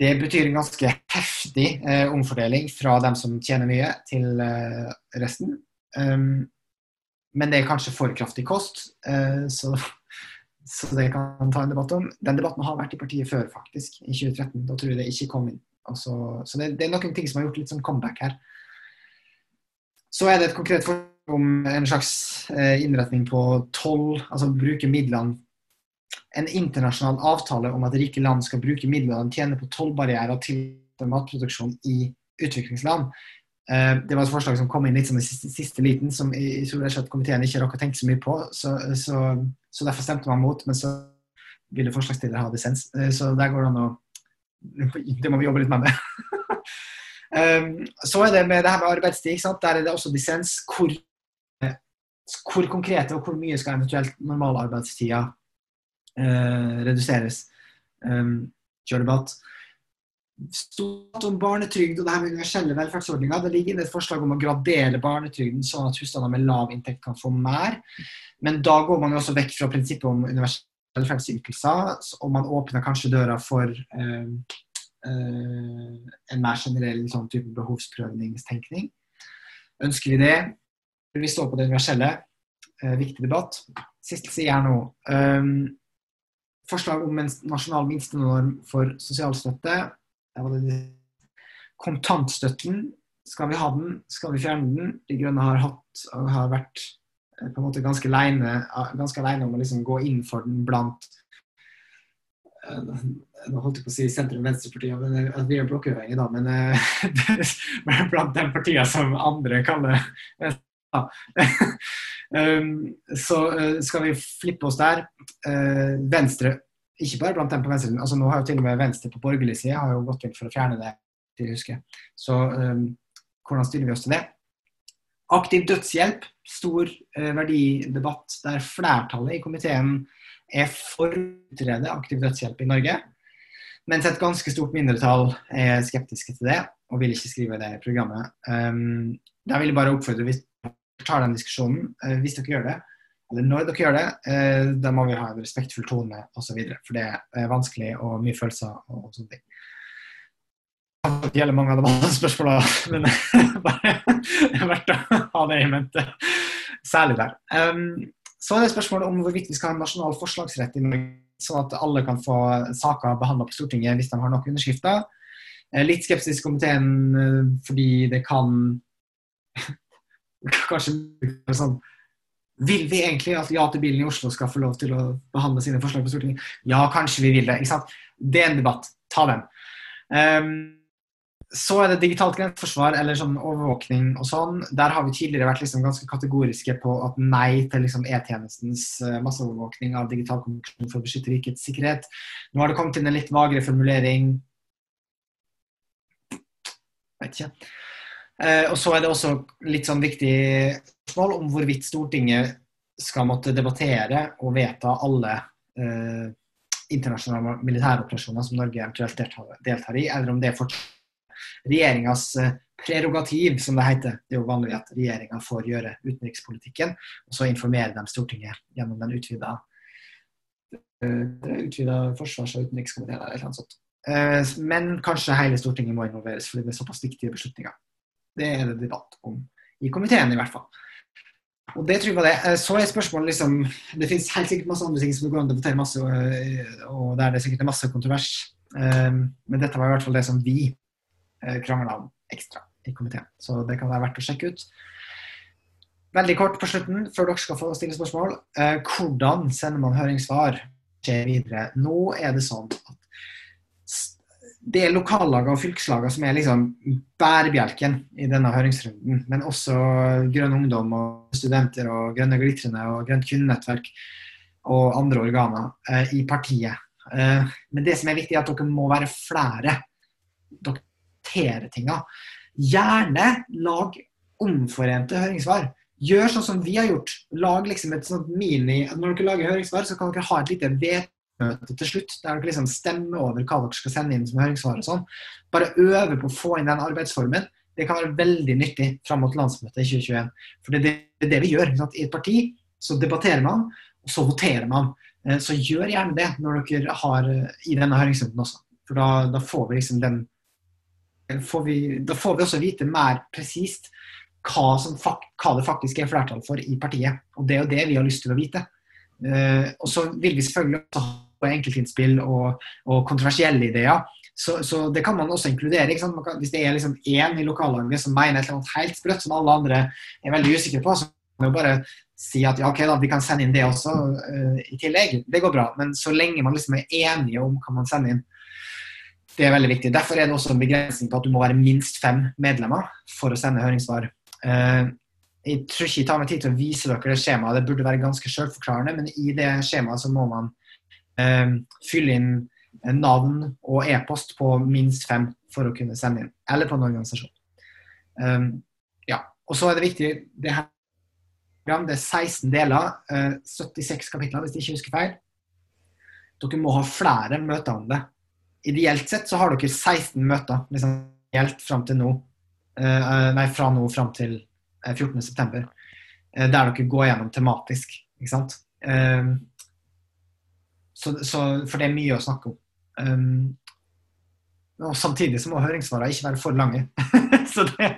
Det betyr en ganske heftig eh, omfordeling fra dem som tjener mye, til eh, resten. Um, men det er kanskje for kraftig kost, eh, så, så, det kan man ta en debatt om. Den debatten har vært i partiet før, faktisk, i 2013. Da tror jeg det ikke kom inn. Også, så det, det, er noen ting som har gjort litt sånn comeback her. Så er det et konkret forslag om en slags eh, innretning på toll, altså bruke midlene En internasjonal avtale om at rike land skal bruke midlene de tjener på tollbarrierer til matproduksjon i utviklingsland. Eh, det var et forslag som kom inn litt som i siste, liten, som i, i komiteen ikke rakk å tenke så mye på. Så, så, så, derfor stemte man mot, men så ville forslagsstiller ha dissens. Eh, så der går det an å Det må vi jobbe litt med. Um, [LAUGHS] så er det med det her med arbeidstid. Der er det også dissens. Hvor, hvor konkrete og hvor mye skal eventuelt normalarbeidstida reduseres? Um, debatt. stort om barnetrygd og det her med universelle velferdsordninger. Det ligger inne et forslag om å gradere barnetrygden sånn at husstander med lav inntekt kan få mer. Men da går man jo også vekk fra prinsippet om universelle velferdsytelser, og man åpner kanskje døra for eh, eh, en mer generell sånn type behovsprøvningstenkning. Ønsker vi det? Vil vi stå på det universelle? Eh, viktig debatt. Siste sier jeg nå. Um, forslag om en nasjonal minstenorm for sosialstøtte. Kontantstøtten. Skal vi ha den? Skal vi fjerne den? De Grønne har hatt har vært eh, på en måte aleine, ganske alene om å liksom gå inn for den blant eh, nå holdt jeg på å si sentrum-venstrepartiet, men vi er blokkuavhengige, da. Men [LAUGHS] blant de partiene som andre kaller. Um, Så uh, skal vi flippe oss der. Uh, venstre ikke bare blant dem på venstresiden. Altså, nå har jo til og med Venstre på borgerlig side har jo gått inn for å fjerne det. til jeg husker. Så um, hvordan stiller vi oss til det? Aktiv dødshjelp, stor uh, verdidebatt der flertallet i komiteen er for å utrede aktiv dødshjelp i Norge. Mens et ganske stort mindretall er skeptiske til det og vil ikke skrive det i programmet. Um, der vil jeg bare oppfordre hvis tar den diskusjonen, eh, hvis dere gjør det, eller når dere gjør det, eh, da må vi ha en respektfull tone osv. For det er vanskelig og mye følelser og, og sånne ting. Det gjelder mange av de andre spørsmålene, [LAUGHS] men [LAUGHS] bare det er verdt å ha det i mente. Særlig der. Um, så er det spørsmålet om hvorvidt vi skal ha en nasjonal forslagsrett i Norge, sånn at alle kan få saker behandla på Stortinget hvis de har nok underskrifter. Litt skeptisk i komiteen eh, fordi det kan kanskje sånn vil vi egentlig at Ja til bilen i Oslo skal få lov til å behandle sine forslag på Stortinget? Ja, kanskje vi vil det. ikke sant? Det er en debatt. Ta den. Um, så er det digitalt grenseforsvar eller sånn overvåkning og sånn. Der har vi tidligere vært liksom ganske kategoriske på at nei til liksom E-tjenestens uh, masseovervåkning av digital kommunikasjon for å beskytte rikets sikkerhet. Nå har det kommet inn en litt vagere formulering. Vet ikke. Uh, og så er det også litt sånn viktig spørsmål om hvorvidt Stortinget skal måtte debattere og vedta alle eh, internasjonale militæroperasjoner som Norge eventuelt deltar, i, eller om det er fortsatt regjeringas eh, prerogativ, som det heter. Det er jo vanlig at regjeringa får gjøre utenrikspolitikken, og så informerer de Stortinget gjennom den utvida, uh, utvida forsvars- og utenrikskomiteen eller noe sånt. Men kanskje hele Stortinget må involveres, fordi det er såpass viktige beslutninger. Det er det debatt om i komiteen, i hvert fall. Og det tror jeg var det. Eh, så er spørsmålet liksom Det finnes helt sikkert masse andre ting som går an å debattere masse, eh, og der det er sikkert masse kontrovers. Eh, men dette var i hvert fall det som vi krangla om ekstra i komiteen. Så det kan være verdt å sjekke ut. Veldig kort på slutten, før dere skal få stille spørsmål. Hvordan sender man høringssvar? Skjer videre. Nå er det sånn at det er lokallagene og fylkeslagene som er liksom bærebjelken i denne høringsrunden. Men også Grønn Ungdom og studenter og Grønne Glitrende og Grønt kundenettverk og andre organer eh, i partiet. Eh, men det som er viktig, er at dere må være flere. Doktere tinga. Gjerne lag omforente høringssvar. Gjør sånn som vi har gjort. Lag liksom et sånt mini Når dere lager høringssvar, så kan dere ha et lite vedtak møte til slutt, der dere liksom stemmer over hva dere skal sende inn som høringssvar og sånn. Bare øve på å få inn den arbeidsformen. Det kan være veldig nyttig fram mot landsmøtet i 2021. For det er det vi gjør. I et parti så debatterer man, og så voterer man. Eh, så gjør gjerne det når dere har eh, i denne høringsrunden også. For da, da, får vi liksom den eh, får vi, Da får vi også vite mer presist hva, hva det faktisk er flertall for i partiet. Og det er jo det vi har lyst til å vite. Og så vil vi selvfølgelig også enkeltinnspill og, og kontroversielle ideer. Så, så, det kan man også inkludere. Kan, hvis det er liksom én i lokallaget som mener et eller annet helt sprøtt som alle andre er veldig usikre på, så kan man jo bare si at ja, ok da, vi kan sende inn det også uh, i tillegg. Det går bra. Men så lenge man liksom er enige om hva man sender inn, det er veldig viktig. Derfor er det også en begrensning på at du må være minst fem medlemmer for å sende høringssvar. Uh, jeg tror ikke jeg tar meg tid til å vise dere det skjemaet, det burde være ganske selvforklarende, men i det skjemaet så må man fylle inn navn og e-post på minst fem for å kunne sende inn, eller på en organisasjon. Um, ja. Og så er det viktig det her det er 16 deler, eh, 76 kapitler hvis jeg ikke husker feil. Dere må ha flere møter om det. ideelt sett så har dere 16 møter liksom, helt fram til nå. Uh, nei, fra nå fram til 14.9. Uh, der dere går gjennom tematisk. Ikke sant? Uh, så, så, for det er mye å snakke om. Um, og Samtidig så må høringssvarene ikke være for lange. [LAUGHS] så, det,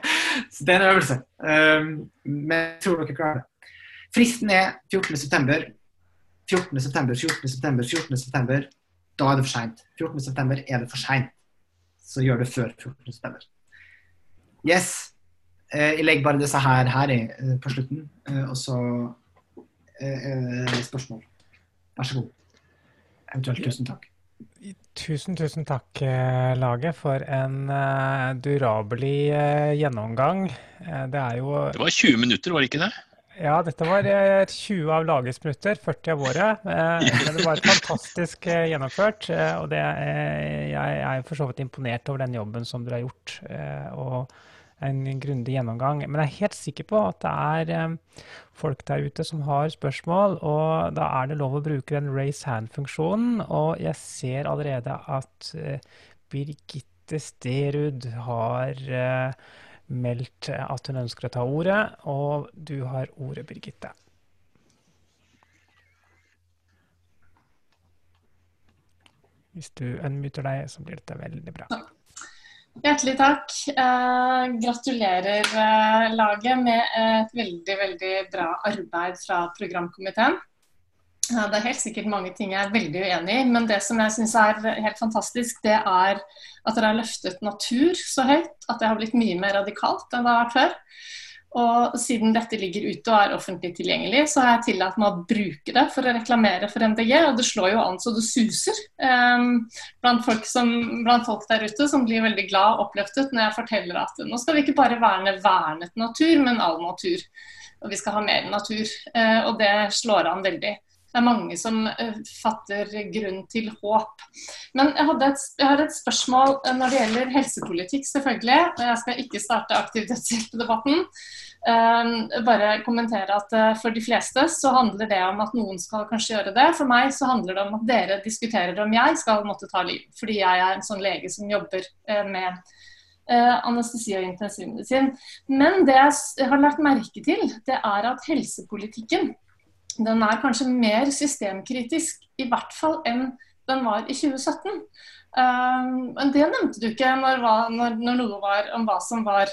så, det, er en øvelse. Um, men jeg tror dere klarer det. Fristen er 14.9. 14.9., 14.9., 14.9. Da er det for seint. 14.9. er det for seint. Så gjør det før 14.9. Yes. Eh, jeg legger bare disse her, her eh, på slutten, eh, og så spørsmål. Vær så god. Eventuelt tusen takk. Tusen, tusen takk, laget, for en uh, durabelig uh, gjennomgang. Uh, det er jo Det var 20 minutter, var det ikke det? Ja, dette var 20 av lagets minutter, 40 av våre. [LAUGHS] Men det var fantastisk gjennomført. Og det, jeg er for så vidt imponert over den jobben som dere har gjort. Og en grundig gjennomgang. Men jeg er helt sikker på at det er eh, folk der ute som har spørsmål, og da er det lov å bruke den raise hand-funksjonen. Og jeg ser allerede at eh, Birgitte Sterud har eh, meldt at hun ønsker å ta ordet, og du har ordet, Birgitte. Hvis du unmuter deg, så blir dette veldig bra. Hjertelig takk. Eh, gratulerer eh, laget med et veldig, veldig bra arbeid fra programkomiteen. Eh, det er helt sikkert mange ting jeg er veldig uenig i, men det som jeg syns er helt fantastisk, det er at dere har løftet natur så høyt at det har blitt mye mer radikalt enn det har vært før. Og siden dette ligger ute og er offentlig tilgjengelig, så har jeg tillatt meg å bruke det for å reklamere for MDG. Og det slår jo an så det suser um, blant, folk som, blant, folk der ute som blir veldig glad og oppløftet når jeg forteller at nå skal vi ikke bare verne vernet natur, men all natur. Og vi skal ha mer natur. Uh, og det slår an veldig. Det er mange som uh, fatter grunn til håp. Men jeg, et, jeg, har et spørsmål når det gjelder helsepolitikk, selvfølgelig. Jeg skal ikke starte aktiv dødshjelp-debatten. Ehm, bare kommentere at eh, For de fleste så handler det om at noen skal kanskje gjøre det. For meg så handler det om at dere diskuterer om jeg skal måtte ta liv. Fordi jeg er en sånn lege som jobber eh, med eh, anestesi og intensivmedisin. Men det jeg har lagt merke til, det er at helsepolitikken den er kanskje mer systemkritisk, i hvert fall enn den var i 2017. Ehm, men det nevnte du ikke når, når, noe var om hva som var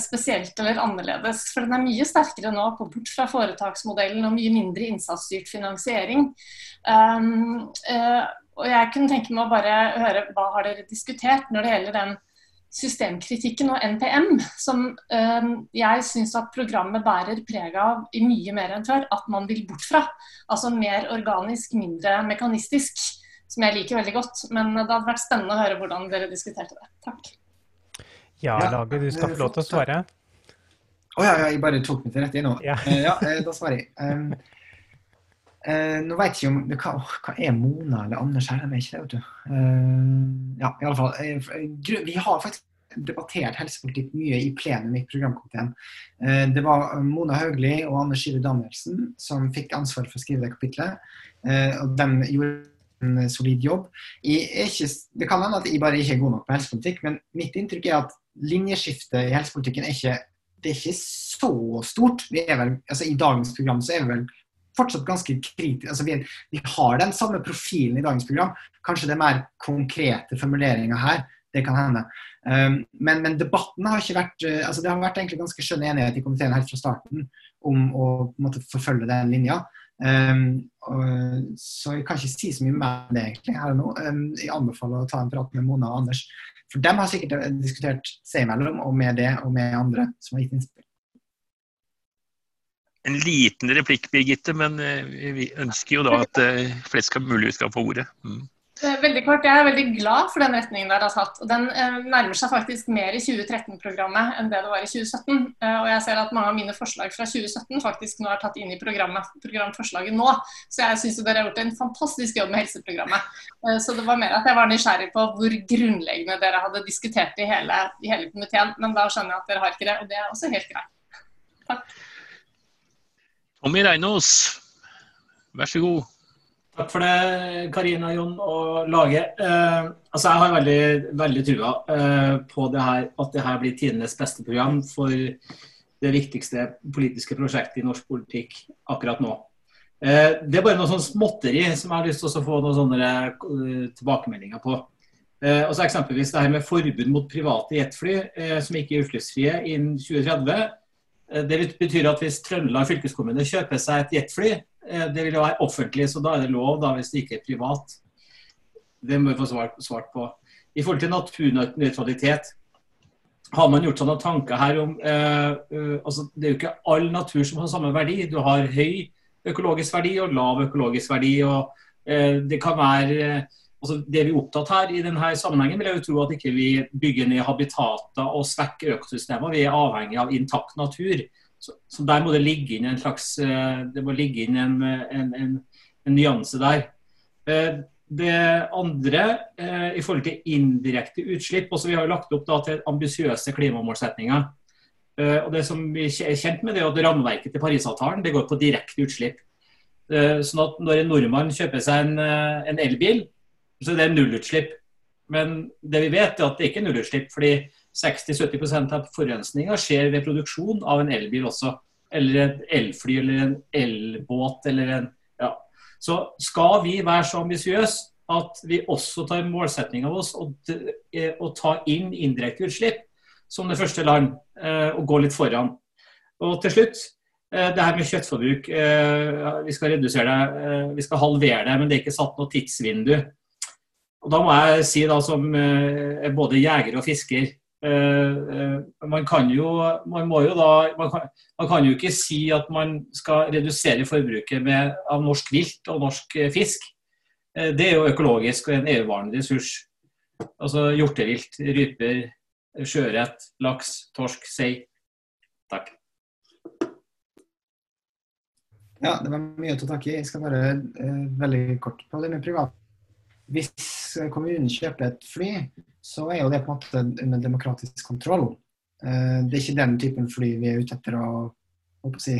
spesielt eller annerledes. For den er mye sterkere nå på bort fra foretaksmodellen og mye mindre innsatsstyrt finansiering. Um, uh, og jeg kunne tenke meg å bare høre hva har dere diskutert når det gjelder den systemkritikken og NPM, som um, jeg syns at programmet bærer preg av i mye mer enn før, at man vil bort fra. Altså mer organisk, mindre mekanistisk, som jeg liker veldig godt. Men det hadde vært spennende å høre hvordan dere diskuterte det. Takk. Ja, ja, Laget, du skal få lov til å svare. Å oh, ja, jeg bare tok meg til rette nå. Ja, uh, [LAUGHS] ja uh, da svarer jeg. Um, uh, nå vet jeg ikke om hva, hva, er Mona eller Anders her? De er ikke det, vet du. ja, i alle fall. vi har faktisk debattert helsepolitikk mye i plenum i programkomiteen. det var Mona Hauglie og Anders Skive Danielsen som fikk ansvar for å skrive det kapitlet. og de gjorde en solid jobb. Ikke, det kan hende at jeg bare ikke er god nok på helsepolitikk, men mitt inntrykk er at linjeskiftet i helsepolitikken er ikke, det er ikke så stort. Vel, altså I dagens program så er vi vel fortsatt ganske kritiske. Altså vi, vi, har den samme profilen i dagens program. Kanskje det er mer konkrete formuleringer her. Det kan hende. Um, men, men, debatten har ikke vært uh, altså Det har vært egentlig ganske skjønn enighet i komiteen helt fra starten om å måte, forfølge den linja. Um, og, så jeg kan ikke si så mye mer det egentlig her og nå. Um, jeg anbefaler å ta en prat med Mona og Anders for de har sikkert diskutert seg imellom, og med det og med andre som har gitt innspill. En liten replikk, Birgitte, men eh, vi ønsker jo da at eh, flest mulig skal få ordet. Mm. Eh, veldig kort, Jeg er veldig glad for den retningen dere har tatt. og Den eh, nærmer seg faktisk mer i 2013-programmet enn det det var i 2017. Eh, og jeg ser at mange av mine forslag fra 2017 faktisk nå er tatt inn i programforslaget nå. Så jeg syns dere har gjort en fantastisk jobb med helseprogrammet. Så det var mer at jeg var nysgjerrig på hvor grunnleggende dere hadde diskutert det i hele, i hele komiteen. Men da skjønner jeg at dere har ikke det, og det er også helt greit. Takk. Tommy Reinås, vær så god. Takk for det, Karina, Jon og laget. Eh, altså jeg har veldig, veldig trua eh, på det her, at det her blir tidenes beste program for det viktigste politiske prosjektet i norsk politikk akkurat nå. Eh, det er bare noe sånn småtteri som jeg har lyst til å få noen sånne eh, tilbakemeldinger på. Eh, også eksempelvis det her med forbud mot private jetfly eh, som ikke er utslippsfrie innen 2030. Det betyr at hvis Trøndelag fylkeskommune kjøper seg et jetfly, Eh, det vil jo være offentlig, så da er det lov da, hvis det ikke er privat. Det må vi få svart, svart på. I forhold til naturnøytralitet, har man gjort seg noen tanker her om eh, uh, altså, Det er jo ikke all natur som har samme verdi. Du har høy økologisk verdi og lav økologisk verdi. og eh, Det kan være altså, det vi er opptatt her i denne sammenhengen, vil jeg jo tro at ikke vi bygger ned habitater og svekker økosystemer. Vi er avhengig av intakt natur. Så, så, der må det ligge inn en slags eh, Det må ligge inn en, en, en, en nyanse der. Eh, det andre eh, i forhold til indirekte utslipp også Vi har lagt opp da, til ambisiøse klimamålsetninger. og Det som vi er kjent med, det er at rammeverket til Parisavtalen det går på direkte utslipp. sånn at Når en nordmann kjøper seg en elbil, så er det nullutslipp. Men det vi vet er at det ikke er nullutslipp. fordi 60-70% av forurensninga skjer ved produksjon av en elbil også. Eller et elfly eller en elbåt eller en ja. Så skal vi være så ambisiøse at vi også tar målsetning av oss å, eh, å ta inn indirekte utslipp som det første land, eh, og gå litt foran. Og til slutt, eh, det her med kjøttforbruk. Vi skal redusere det, vi skal halvere det, men det er ikke satt noe tidsvindu. Og Da må jeg si da som både jeger og fisker man kan jo, man må jo da, man kan, man kan, jo ikke si at man skal redusere forbruket med, av norsk vilt og norsk eh, fisk. Det er jo økologisk og en evigvarende ressurs. Altså hjortevilt, ryper, sjøørret, laks, torsk, sei. Takk. Ja, det var mye å ta tak i. Jeg skal bare eh, veldig kort på det med privat. Hvis kommunen kjøper et fly, så er jo det på en måte under demokratisk kontroll. Eh, det er ikke den typen fly vi er ute etter å, å si,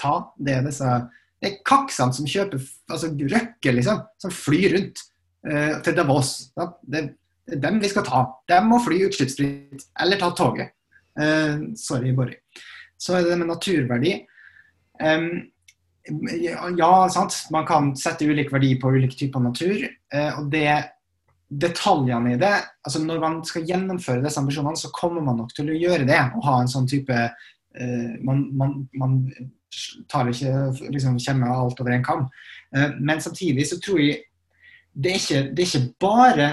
ta. Det er disse det er kaksene som kjøper altså røkker, liksom, som flyr rundt uh, til Davos. Da. det, er dem vi skal ta. De må fly utslippsfritt, eller ta toget. Uh, sorry, Borry. Så er det det med naturverdi. Um, ja, sant. Man kan sette ulik verdi på ulike typer natur. uh, og det detaljene i det altså Når man skal gjennomføre disse ambisjonene, så kommer man nok til å gjøre det. Og ha en sånn type uh, man, man, man, tar ikke liksom kommer alt over en kam. Uh, men samtidig så tror jeg det er ikke, det er ikke bare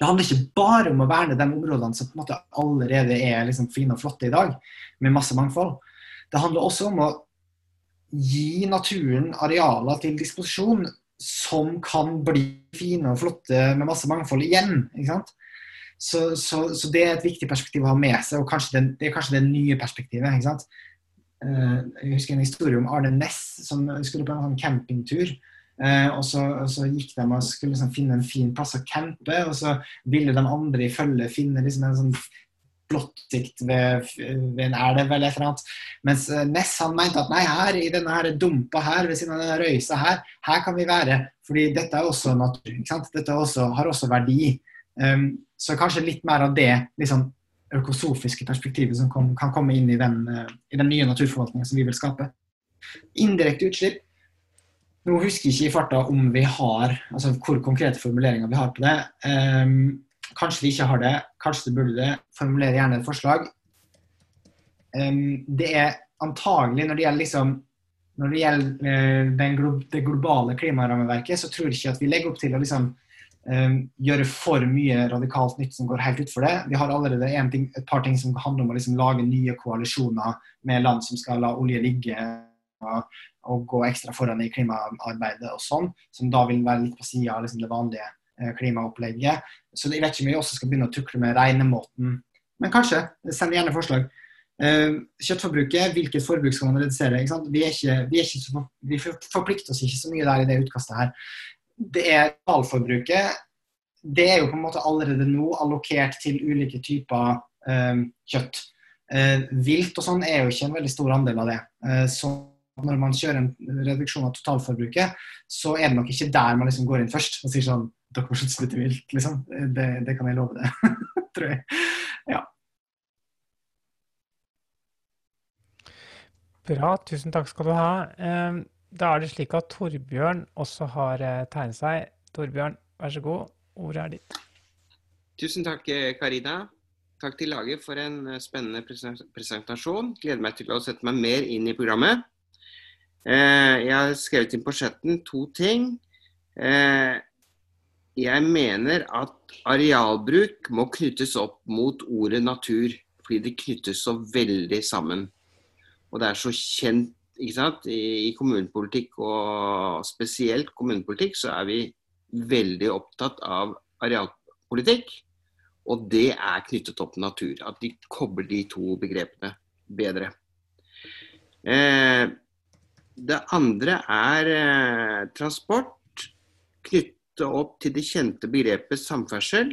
det handler ikke bare om å verne de områdene som på en måte allerede er liksom fine og flotte i dag, med masse mangfold. Det handler også om å gi naturen arealer til disposisjon som kan bli fine og flotte med masse mangfold igjen. ikke sant? Så, så, så, det er et viktig perspektiv å ha med seg, og det, det er kanskje det nye perspektivet. ikke sant? Uh, jeg husker en historie om Arne Næss som skulle på en sånn campingtur. Uh, og, så, og, så, gikk de og skulle liksom finne en fin plass å campe, og så ville de andre i følge finne liksom en sånn blåttsikt ved, ved, en elv eller et eller annet. Mens eh, Ness han mente at nei, her i denne her dumpa her, ved siden av denne røysa her, her kan vi være. Fordi dette er også natur. ikke sant? Dette også, har også verdi. Um, så kanskje litt mer av det liksom, økosofiske perspektivet som kom, kan komme inn i den, uh, i den nye naturforvaltningen som vi vil skape. Indirekte utslipp. Nå husker jeg ikke i farta om vi har, altså hvor konkrete formuleringer vi har på det. Um, Kanskje vi ikke har det, kanskje det burde det. Formuler gjerne et forslag. Um, det er antagelig, når det gjelder, liksom, når det, gjelder uh, glo det globale klimarammeverket, så tror jeg ikke at vi legger opp til å liksom, um, gjøre for mye radikalt nytt som går helt utfor det. Vi har allerede ting, et par ting som handler om å liksom, lage nye koalisjoner med land som skal la olje ligge. Og, og gå ekstra foran i klimaarbeidet og sånn, som da vil være litt på sida av liksom, det vanlige Eh, klimaopplegget. Så jeg vet ikke om vi også skal begynne å tukle med regnemåten. Men kanskje. Send gjerne forslag. Uh, kjøttforbruket, hvilket forbruk skal man redusere? Vi, ikke, vi, så, vi, forplikter oss ikke så mye der i det utkastet her. Det er totalforbruket. Det er jo på en måte allerede nå allokert til ulike typer uh, kjøtt. Uh, vilt og sånn er jo ikke en veldig stor andel av det. så når man kjører en reduksjon av totalforbruket, så er det nok ikke der man liksom går inn først og sier sånn Dere må slutte å vilt, liksom. Det, det, kan jeg love det. [LAUGHS] Tror jeg. Ja. Bra, tusen takk skal du ha. Da er det slik at Torbjørn også har eh, tegnet seg. Torbjørn, vær så god, ordet er ditt. Tusen takk, eh, Karina. Takk til laget for en eh, spennende presentasjon. Gleder meg til å sette meg mer inn i programmet. Eh, jeg har skrevet inn på chatten to ting. Eh, jeg mener at arealbruk må knyttes opp mot ordet natur, fordi det knyttes så veldig sammen. Og det er så kjent ikke sant? I kommunepolitikk, og spesielt kommunepolitikk, så er vi veldig opptatt av arealpolitikk. Og det er knyttet opp til natur. At de kobler de to begrepene bedre. Eh, det andre er eh, transport. Knytte opp til det kjente begrepet samferdsel.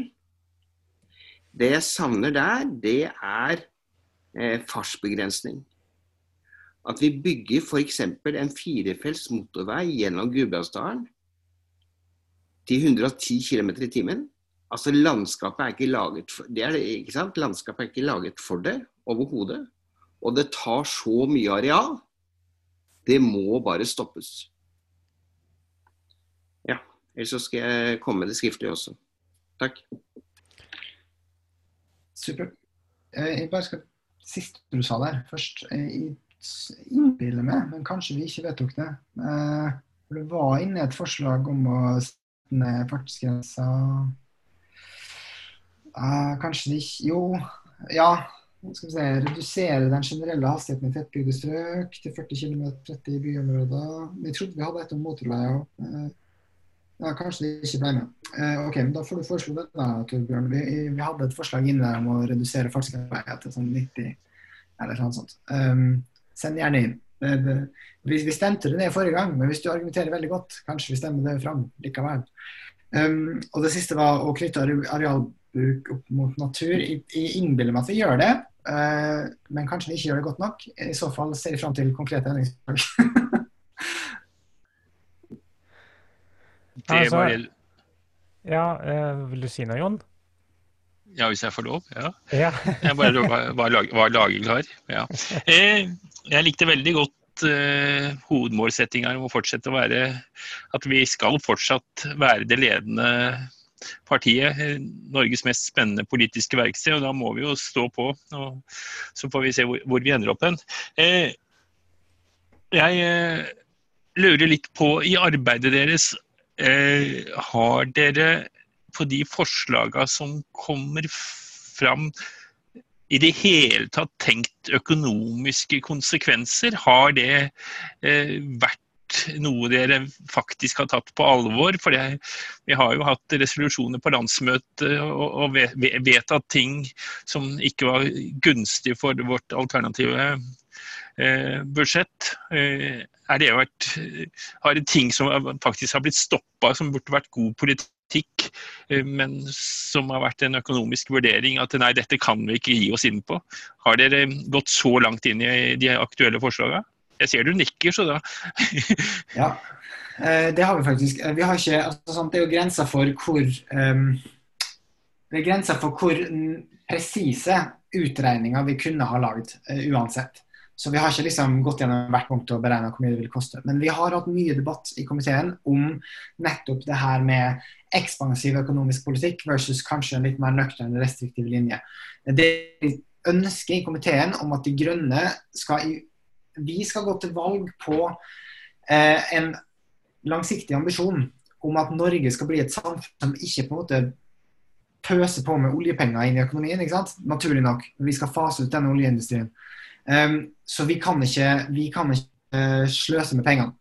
Det jeg savner der, det er eh, fartsbegrensning. At vi bygger f.eks. en firefelts motorvei gjennom Gudbrandsdalen til 110 km i timen Altså, landskapet er ikke laget for det, er det ikke sant? Landskapet er ikke laget for det overhodet. Og det tar så mye areal. Det må bare stoppes. Ja. Ellers så skal jeg komme med det skriftlig også. Takk. Supert. Eh, jeg bare skal Siste du sa der først. Jeg innbiller meg, men kanskje vi ikke vedtok det. Eh, det var inne et forslag om å sette ned fartsgrensa kanskje det ikke Jo, ja. Skal vi se, redusere den generelle hastigheten i tettbygde strøk til 40 km 30 i byområder. Vi trodde vi hadde et om motorveier. Ja, kanskje de ikke ble med. Eh, ok, men Da får du foreslå det, da, Torbjørn. Vi, vi, hadde et forslag inne om å redusere fartsgrensa til sånn 90 eller noe sånt. Um, send gjerne inn. Vi, vi, stemte det ned forrige gang, men hvis du argumenterer veldig godt, kanskje vi stemmer det fram likevel. Um, og det siste var å knytte arealbruk opp mot natur. Jeg innbiller meg at vi gjør det, uh, men kanskje vi ikke gjør det godt nok. I så fall ser jeg fram til konkrete endringsforslag. [LAUGHS] det altså, var det. Ja, uh, vil du si noe, Jon? Ja, hvis jeg får lov? Ja. ja. [LAUGHS] jeg bare var, var, var lagerklar. Ja. Eh, jeg likte veldig godt uh, hovedmålsettinga om å fortsette å være At vi skal fortsatt være det ledende partiet, eh, Norges mest spennende politiske verksted. og Da må vi jo stå på, og så får vi se hvor, hvor vi ender opp hen. Eh, jeg eh, lurer litt på, i arbeidet deres, har dere på de forslagene som kommer fram, i det hele tatt tenkt økonomiske konsekvenser? Har det vært noe dere faktisk har tatt på alvor. For det, vi har jo hatt resolusjoner på landsmøtet og, og vedtatt ting som ikke var gunstig for vårt alternative eh, budsjett. Eh, er det vært, har det ting som faktisk har blitt stoppa, som burde vært god politikk, eh, men som har vært en økonomisk vurdering at nei, dette kan vi ikke gi oss inn på. Har dere gått så langt inn i de aktuelle forslagene? Jeg ser du nikker, så da [LAUGHS] Ja, eh, det har vi faktisk. Eh, vi har ikke, altså, det er jo grenser for hvor um, Det er grenser for hvor presise utregninger vi kunne ha lagd uh, uansett. Så vi har ikke liksom gått gjennom hvert punkt og beregna hvor mye det vil koste. Men vi har hatt mye debatt i komiteen om nettopp det her med ekspansiv økonomisk politikk versus kanskje en litt mer nøktern, restriktiv linje. Det vi ønsker i komiteen om at De grønne skal vi skal gå til valg på eh, en langsiktig ambisjon om at Norge skal bli et samfunn som ikke på en måte pøser på med oljepenger inn i økonomien. ikke sant? Naturlig nok. Vi skal fase ut denne oljeindustrien. Um, så vi kan ikke, vi kan ikke uh, sløse med pengene.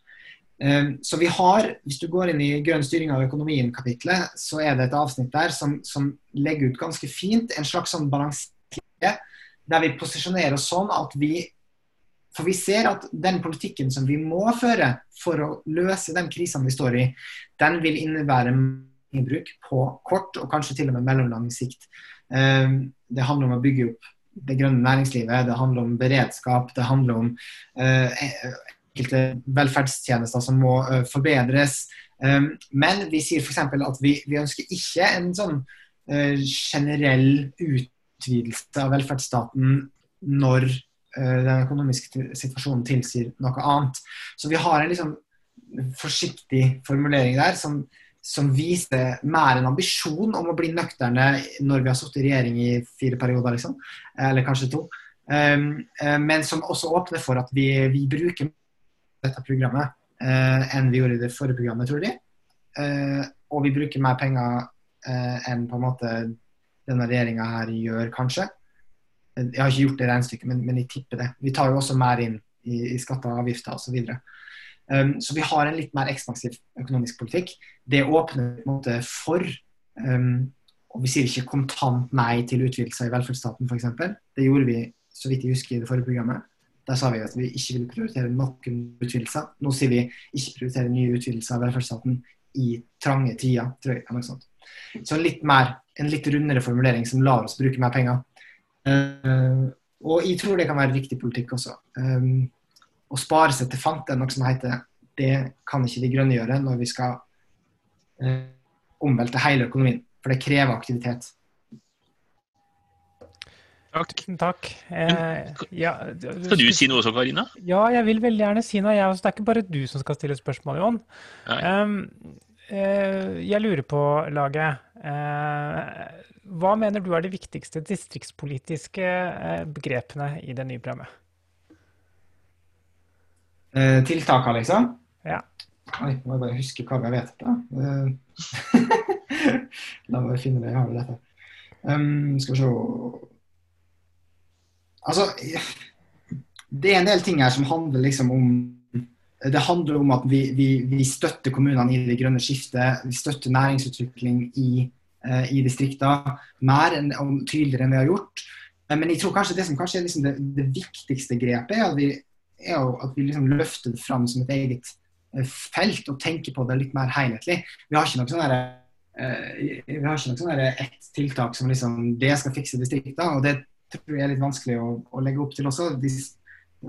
Um, så vi har, Hvis du går inn i grønn styring av økonomien-kapitlet, så er det et avsnitt der som, som legger ut ganske fint en slags sånn balanse der vi posisjonerer oss sånn at vi for vi ser at den politikken som vi må føre for å løse de krisene vi står i, den vil innebære bruk på kort og kanskje til og med mellomlang sikt. Ehm, det handler om å bygge opp det grønne næringslivet, det handler om beredskap, det handler om eh, enkelte velferdstjenester som må uh, forbedres. Um, men vi sier f.eks. at vi, vi, ønsker ikke en sånn generell utvidelse av velferdsstaten når den økonomiske situasjonen tilsier noe annet. Så vi har en liksom forsiktig formulering der som, som viser mer en ambisjon om å bli nøkterne når vi har sittet i regjering i fire perioder, liksom. Eller kanskje to. Um, men som også åpner for at vi, vi bruker dette programmet uh, enn vi gjorde i det forrige programmet, tror de. Uh, og vi bruker mer penger enn på en måte denne regjeringa her gjør, kanskje. Jeg har ikke gjort det regnestykket, men, men jeg tipper det. Vi tar jo også mer inn i, i skatter og avgifter osv. Så, um, så vi har en litt mer ekspansiv økonomisk politikk. Det åpner på en måte for um, og Vi sier ikke kontant nei til utvidelser i velferdsstaten f.eks. Det gjorde vi så vidt jeg husker i det forrige programmet. Der sa vi at vi ikke ville prioritere noen utvidelser. Nå sier vi ikke prioritere nye utvidelser av velferdsstaten i trange tider, tror jeg. Noe sånt. Så litt mer, en litt rundere formulering som lar oss bruke mer penger. Uh, og jeg tror det kan være riktig politikk også. Um, å spare seg til fant er noe som heter det kan ikke De Grønne gjøre når vi skal eh, omvelte hele økonomien. For det krever aktivitet. Takk. Takk. Eh, ja, skal du si noe også, Karina? Ja, jeg vil veldig gjerne si noe. Jeg, det er ikke bare du som skal stille spørsmål, Jon. Um, eh, jeg lurer på, laget. Eh, hva mener du er de viktigste distriktspolitiske eh, begrepene i det nye programmet? Eh, tiltakene, liksom? Ja. Oi, må jeg bare huske hva jeg vet. da. [LAUGHS] La meg finne det jeg har det dette. Um, skal vi se Altså, det er en del ting her som handler liksom om det handler om at vi, vi, vi støtter kommunene i det grønne skiftet. Vi støtter næringsutvikling i, uh, i distriktene mer enn, og tydeligere enn vi har gjort. Men jeg tror kanskje det som kanskje er liksom det, det, viktigste grepet, er at vi, er at vi liksom løfter det fram som et eget uh, felt og tenker på det litt mer helhetlig. Vi har ikke noe sånn vi har ikke noe sånn ett tiltak som liksom det skal fikse distriktene. og det tror jeg er litt vanskelig å, å legge opp til også. Det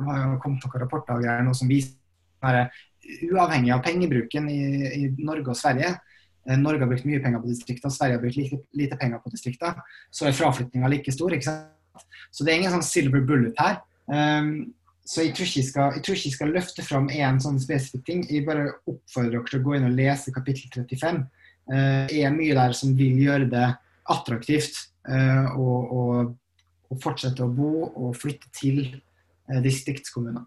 har jo kommet noen rapporter og nå som viser at uavhengig av pengebruken i, i, Norge og Sverige, eh, Norge har brukt mye penger på distriktene, Sverige har brukt lite, lite penger på distriktene, så er fraflyttinga like stor. ikke sant? Så det er ingen sånn silver bullet her. Um, så jeg tror, skal, jeg tror, ikke jeg skal, løfte fram én sånn spesifikk ting. Jeg bare oppfordrer dere til å gå inn og lese kapittel 35. Uh, det er mye der som vil gjøre det attraktivt å, å, å fortsette å bo og flytte til eh, distriktskommuner.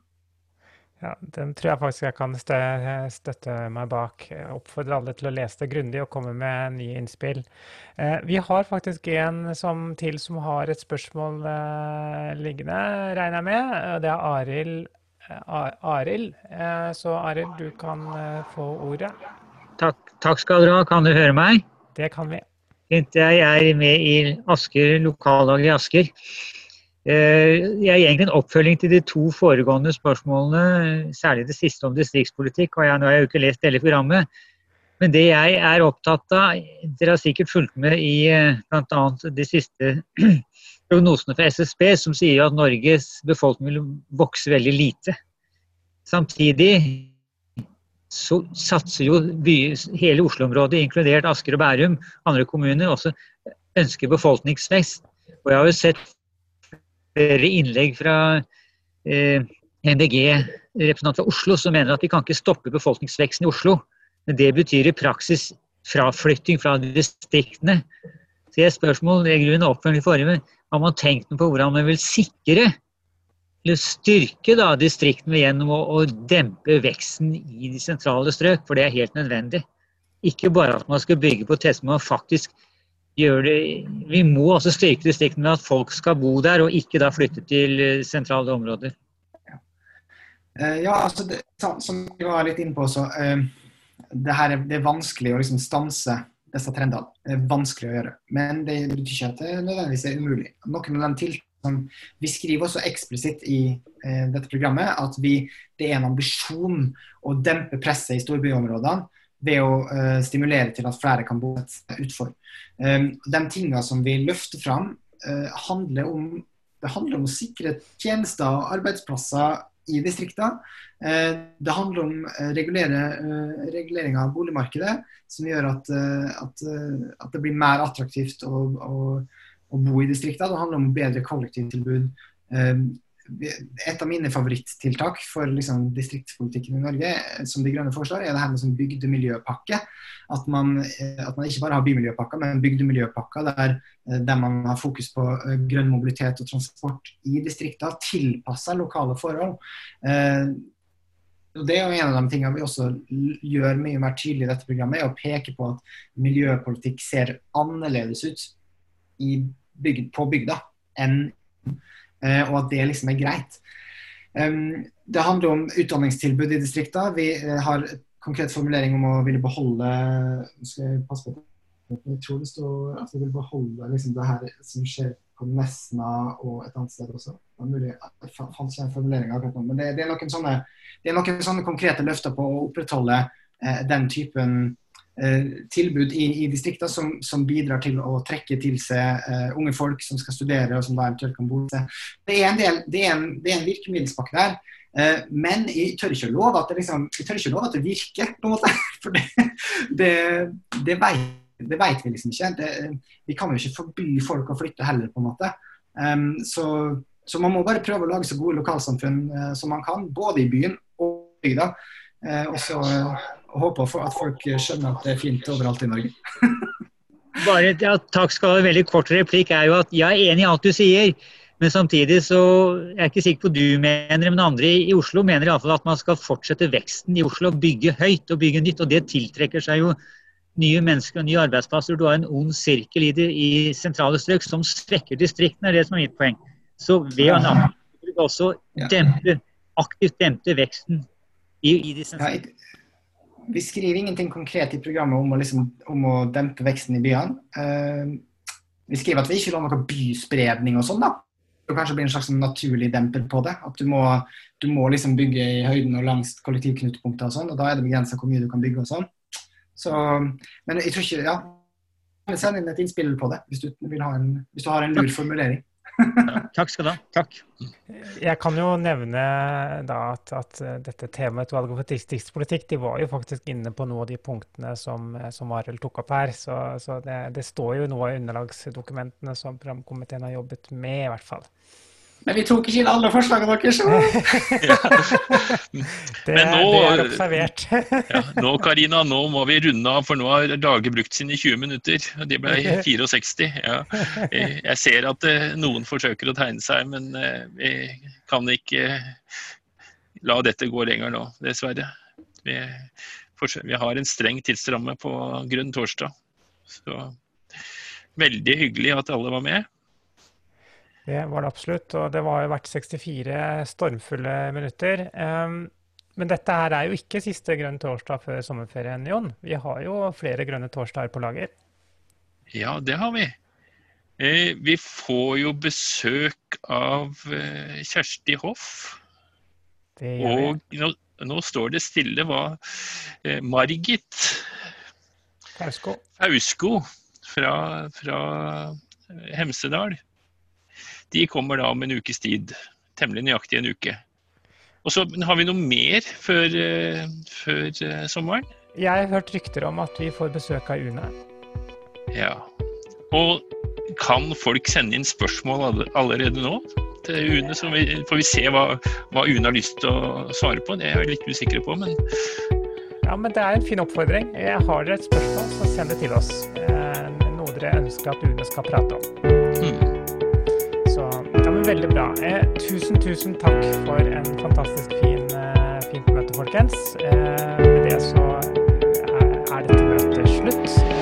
Ja, Den tror jeg faktisk jeg kan støtte meg bak. Jeg oppfordrer alle til å lese det grundig og komme med nye innspill. Eh, vi har faktisk en som, til som har et spørsmål eh, liggende, regner jeg med. Det er Arild. Arild. Så Arild, du kan få ordet. Takk, takk skal dere ha. Kan du høre meg? Det kan vi. Jeg er med i Asker, lokallaget i Asker. Eh, jeg er egentlig en oppfølging til de to foregående spørsmålene, særlig det siste om distriktspolitikk. og jeg, Nå har jeg jo ikke lest hele programmet. Men det jeg er opptatt av Dere har sikkert fulgt med i eh, bl.a. de siste [CLEARS THROAT] prognosene fra SSB, som sier at Norges befolkning vil vokse veldig lite. Samtidig så satser jo by, hele Oslo-området, inkludert Asker og Bærum, andre kommuner, også ønsker befolkningsvekst. Og jeg har jo sett flere innlegg fra eh, NDG-representanter fra Oslo som mener at vi kan ikke stoppe befolkningsveksten i Oslo. Men det betyr i praksis fraflytting fra distriktene. Så jeg spørsmål, i grunnen oppfølging forrige, har man tenkt noe på hvordan man vil sikre eller styrke da, distriktene gjennom å, å, dempe veksten i de sentrale strøk, for det er helt nødvendig. Ikke bare at man skal bygge på tester men faktisk gjøre det Vi må også styrke distriktene med at folk skal bo der, og ikke da flytte til eh, sentrale områder. Ja, uh, altså det, som vi var litt inne på, så uh, det, her er, det er vanskelig å liksom stanse disse trendene. Det er vanskelig å gjøre. Men det betyr ikke at det nødvendigvis er umulig. Noen av de tiltakene vi skriver også eksplisitt i eh, dette programmet at vi, det er en ambisjon å dempe presset i storbyområdene ved å uh, stimulere til at flere kan bo utfor. Um, de tingene som vi løfter fram, uh, handler om, det handler om å sikre tjenester og arbeidsplasser i distriktene. Eh, det handler om eh, regulering av boligmarkedet, som gjør at, at, at det blir mer attraktivt å, å, å bo i distriktene. Det handler om bedre kollektivtilbud et av mine favorittiltak for liksom, distriktspolitikken i Norge, som De Grønne foreslår, er det her med sånn bygdemiljøpakke. At man, eh, at man, ikke bare har bymiljøpakker, men bygdemiljøpakker der, eh, der, man har fokus på eh, grønn mobilitet og transport i distriktene, tilpassa lokale forhold. og Det er jo en av de tingene vi også gjør mye mer tydelig i dette programmet, er å peke på at miljøpolitikk ser annerledes ut bygd, på bygda enn Eh, og at det liksom er greit. Det handler om utdanningstilbud i distriktene. Vi har har konkret formulering om å ville beholde skal jeg passe på jeg tror det står at vi vil beholde liksom, det her som skjer på Nesna og et annet sted også. Det er mulig, jeg fant ikke en formulering akkurat nå, men det, det, er noen sånne, det er noen sånne konkrete løfter på å opprettholde eh, den typen Eh, tilbud i, i distriktene som, som, bidrar til å trekke til seg uh, unge folk som skal studere og som da eventuelt kan bo seg. Det er det er en, det er en virkemiddelspakke der. Uh, men jeg tør ikke love at det, liksom, jeg tør ikke love at det virker, på en måte. [LAUGHS] For det, det, det, vet, det vet vi liksom ikke. Det, vi kan jo ikke forby folk å flytte heller, på en måte. Um, så, så, man må bare prøve å lage så gode lokalsamfunn uh, som man kan, både i byen og bygda. og så og håper at folk skjønner at det er fint overalt i Norge. [LAUGHS] Bare ja, Takk skal ha. En veldig kort replikk er jo at jeg er enig i alt du sier. Men samtidig så jeg er ikke sikker på du mener det, men andre i Oslo mener i alle fall at man skal fortsette veksten i Oslo. Bygge høyt og bygge nytt. Og det tiltrekker seg jo nye mennesker og nye arbeidsplasser. Du har en ond sirkel i, det, i sentrale strøk som svekker distriktene, er det som er mitt poeng. Så ved å også dempe, aktivt dempe veksten i, i de sentrale vi skriver ingenting konkret i programmet om å, liksom, om å dempe veksten i byene. Uh, vi skriver at vi ikke vil ha noe byspredning og sånn, da. Det kanskje blir en slags naturlig demper på det. At du må, du må liksom bygge i høyden og langs kollektivknutepunkter og sånn, og da er det begrensa hvor mye du kan bygge og sånn. Så, men jeg tror ikke Ja, send inn et innspill på det hvis du, en, hvis du har en lur formulering. Takk skal du ha. Takk. Jeg kan jo nevne at, at dette temautvalget for distriktspolitikk de var jo faktisk inne på noen av de punktene som, som Arild tok opp her. Så, så det, det, står jo noe i underlagsdokumentene som programkomiteen har jobbet med, i hvert fall. Men vi tok ikke inn alle forslagene deres. ja. [LAUGHS] det, Men nå, det er observert. [LAUGHS] ja, nå Karina, nå må vi runde av, for nå har Dage brukt sine 20 minutter. De ble 64. Ja. Jeg ser at eh, noen forsøker å tegne seg, men eh, vi kan ikke la dette gå lenger nå, dessverre. Vi, vi har en streng tidsramme på grunn torsdag. Så veldig hyggelig at alle var med. Det var det absolutt. Og det har jo vært 64 stormfulle minutter. Um, men dette her er jo ikke siste grønn torsdag før sommerferien, Jon. Vi har jo flere grønne torsdager på lager. Ja, det har vi. Eh, vi får jo besøk av eh, Kjersti Hoff. Og nå, nå, står det stille hva eh, Margit Fausko fra, fra Hemsedal de kommer da om en ukes tid. Temmelig nøyaktig en uke. Og så Har vi noe mer før, uh, før uh, sommeren? Jeg har hørt rykter om at vi får besøk av UNE. Ja. Og kan folk sende inn spørsmål allerede nå til UNE? Så vi, får vi se hva, hva UNE har lyst til å svare på. Det er jeg litt usikker på, men Ja, men det er en fin oppfordring. Jeg har dere et spørsmål, så send det til oss. Eh, noe dere ønsker at UNE skal prate om. Veldig bra. Eh, tusen, tusen takk for en fantastisk fin, eh, fint møte, folkens. Eh, med det så er, er dette møtet slutt.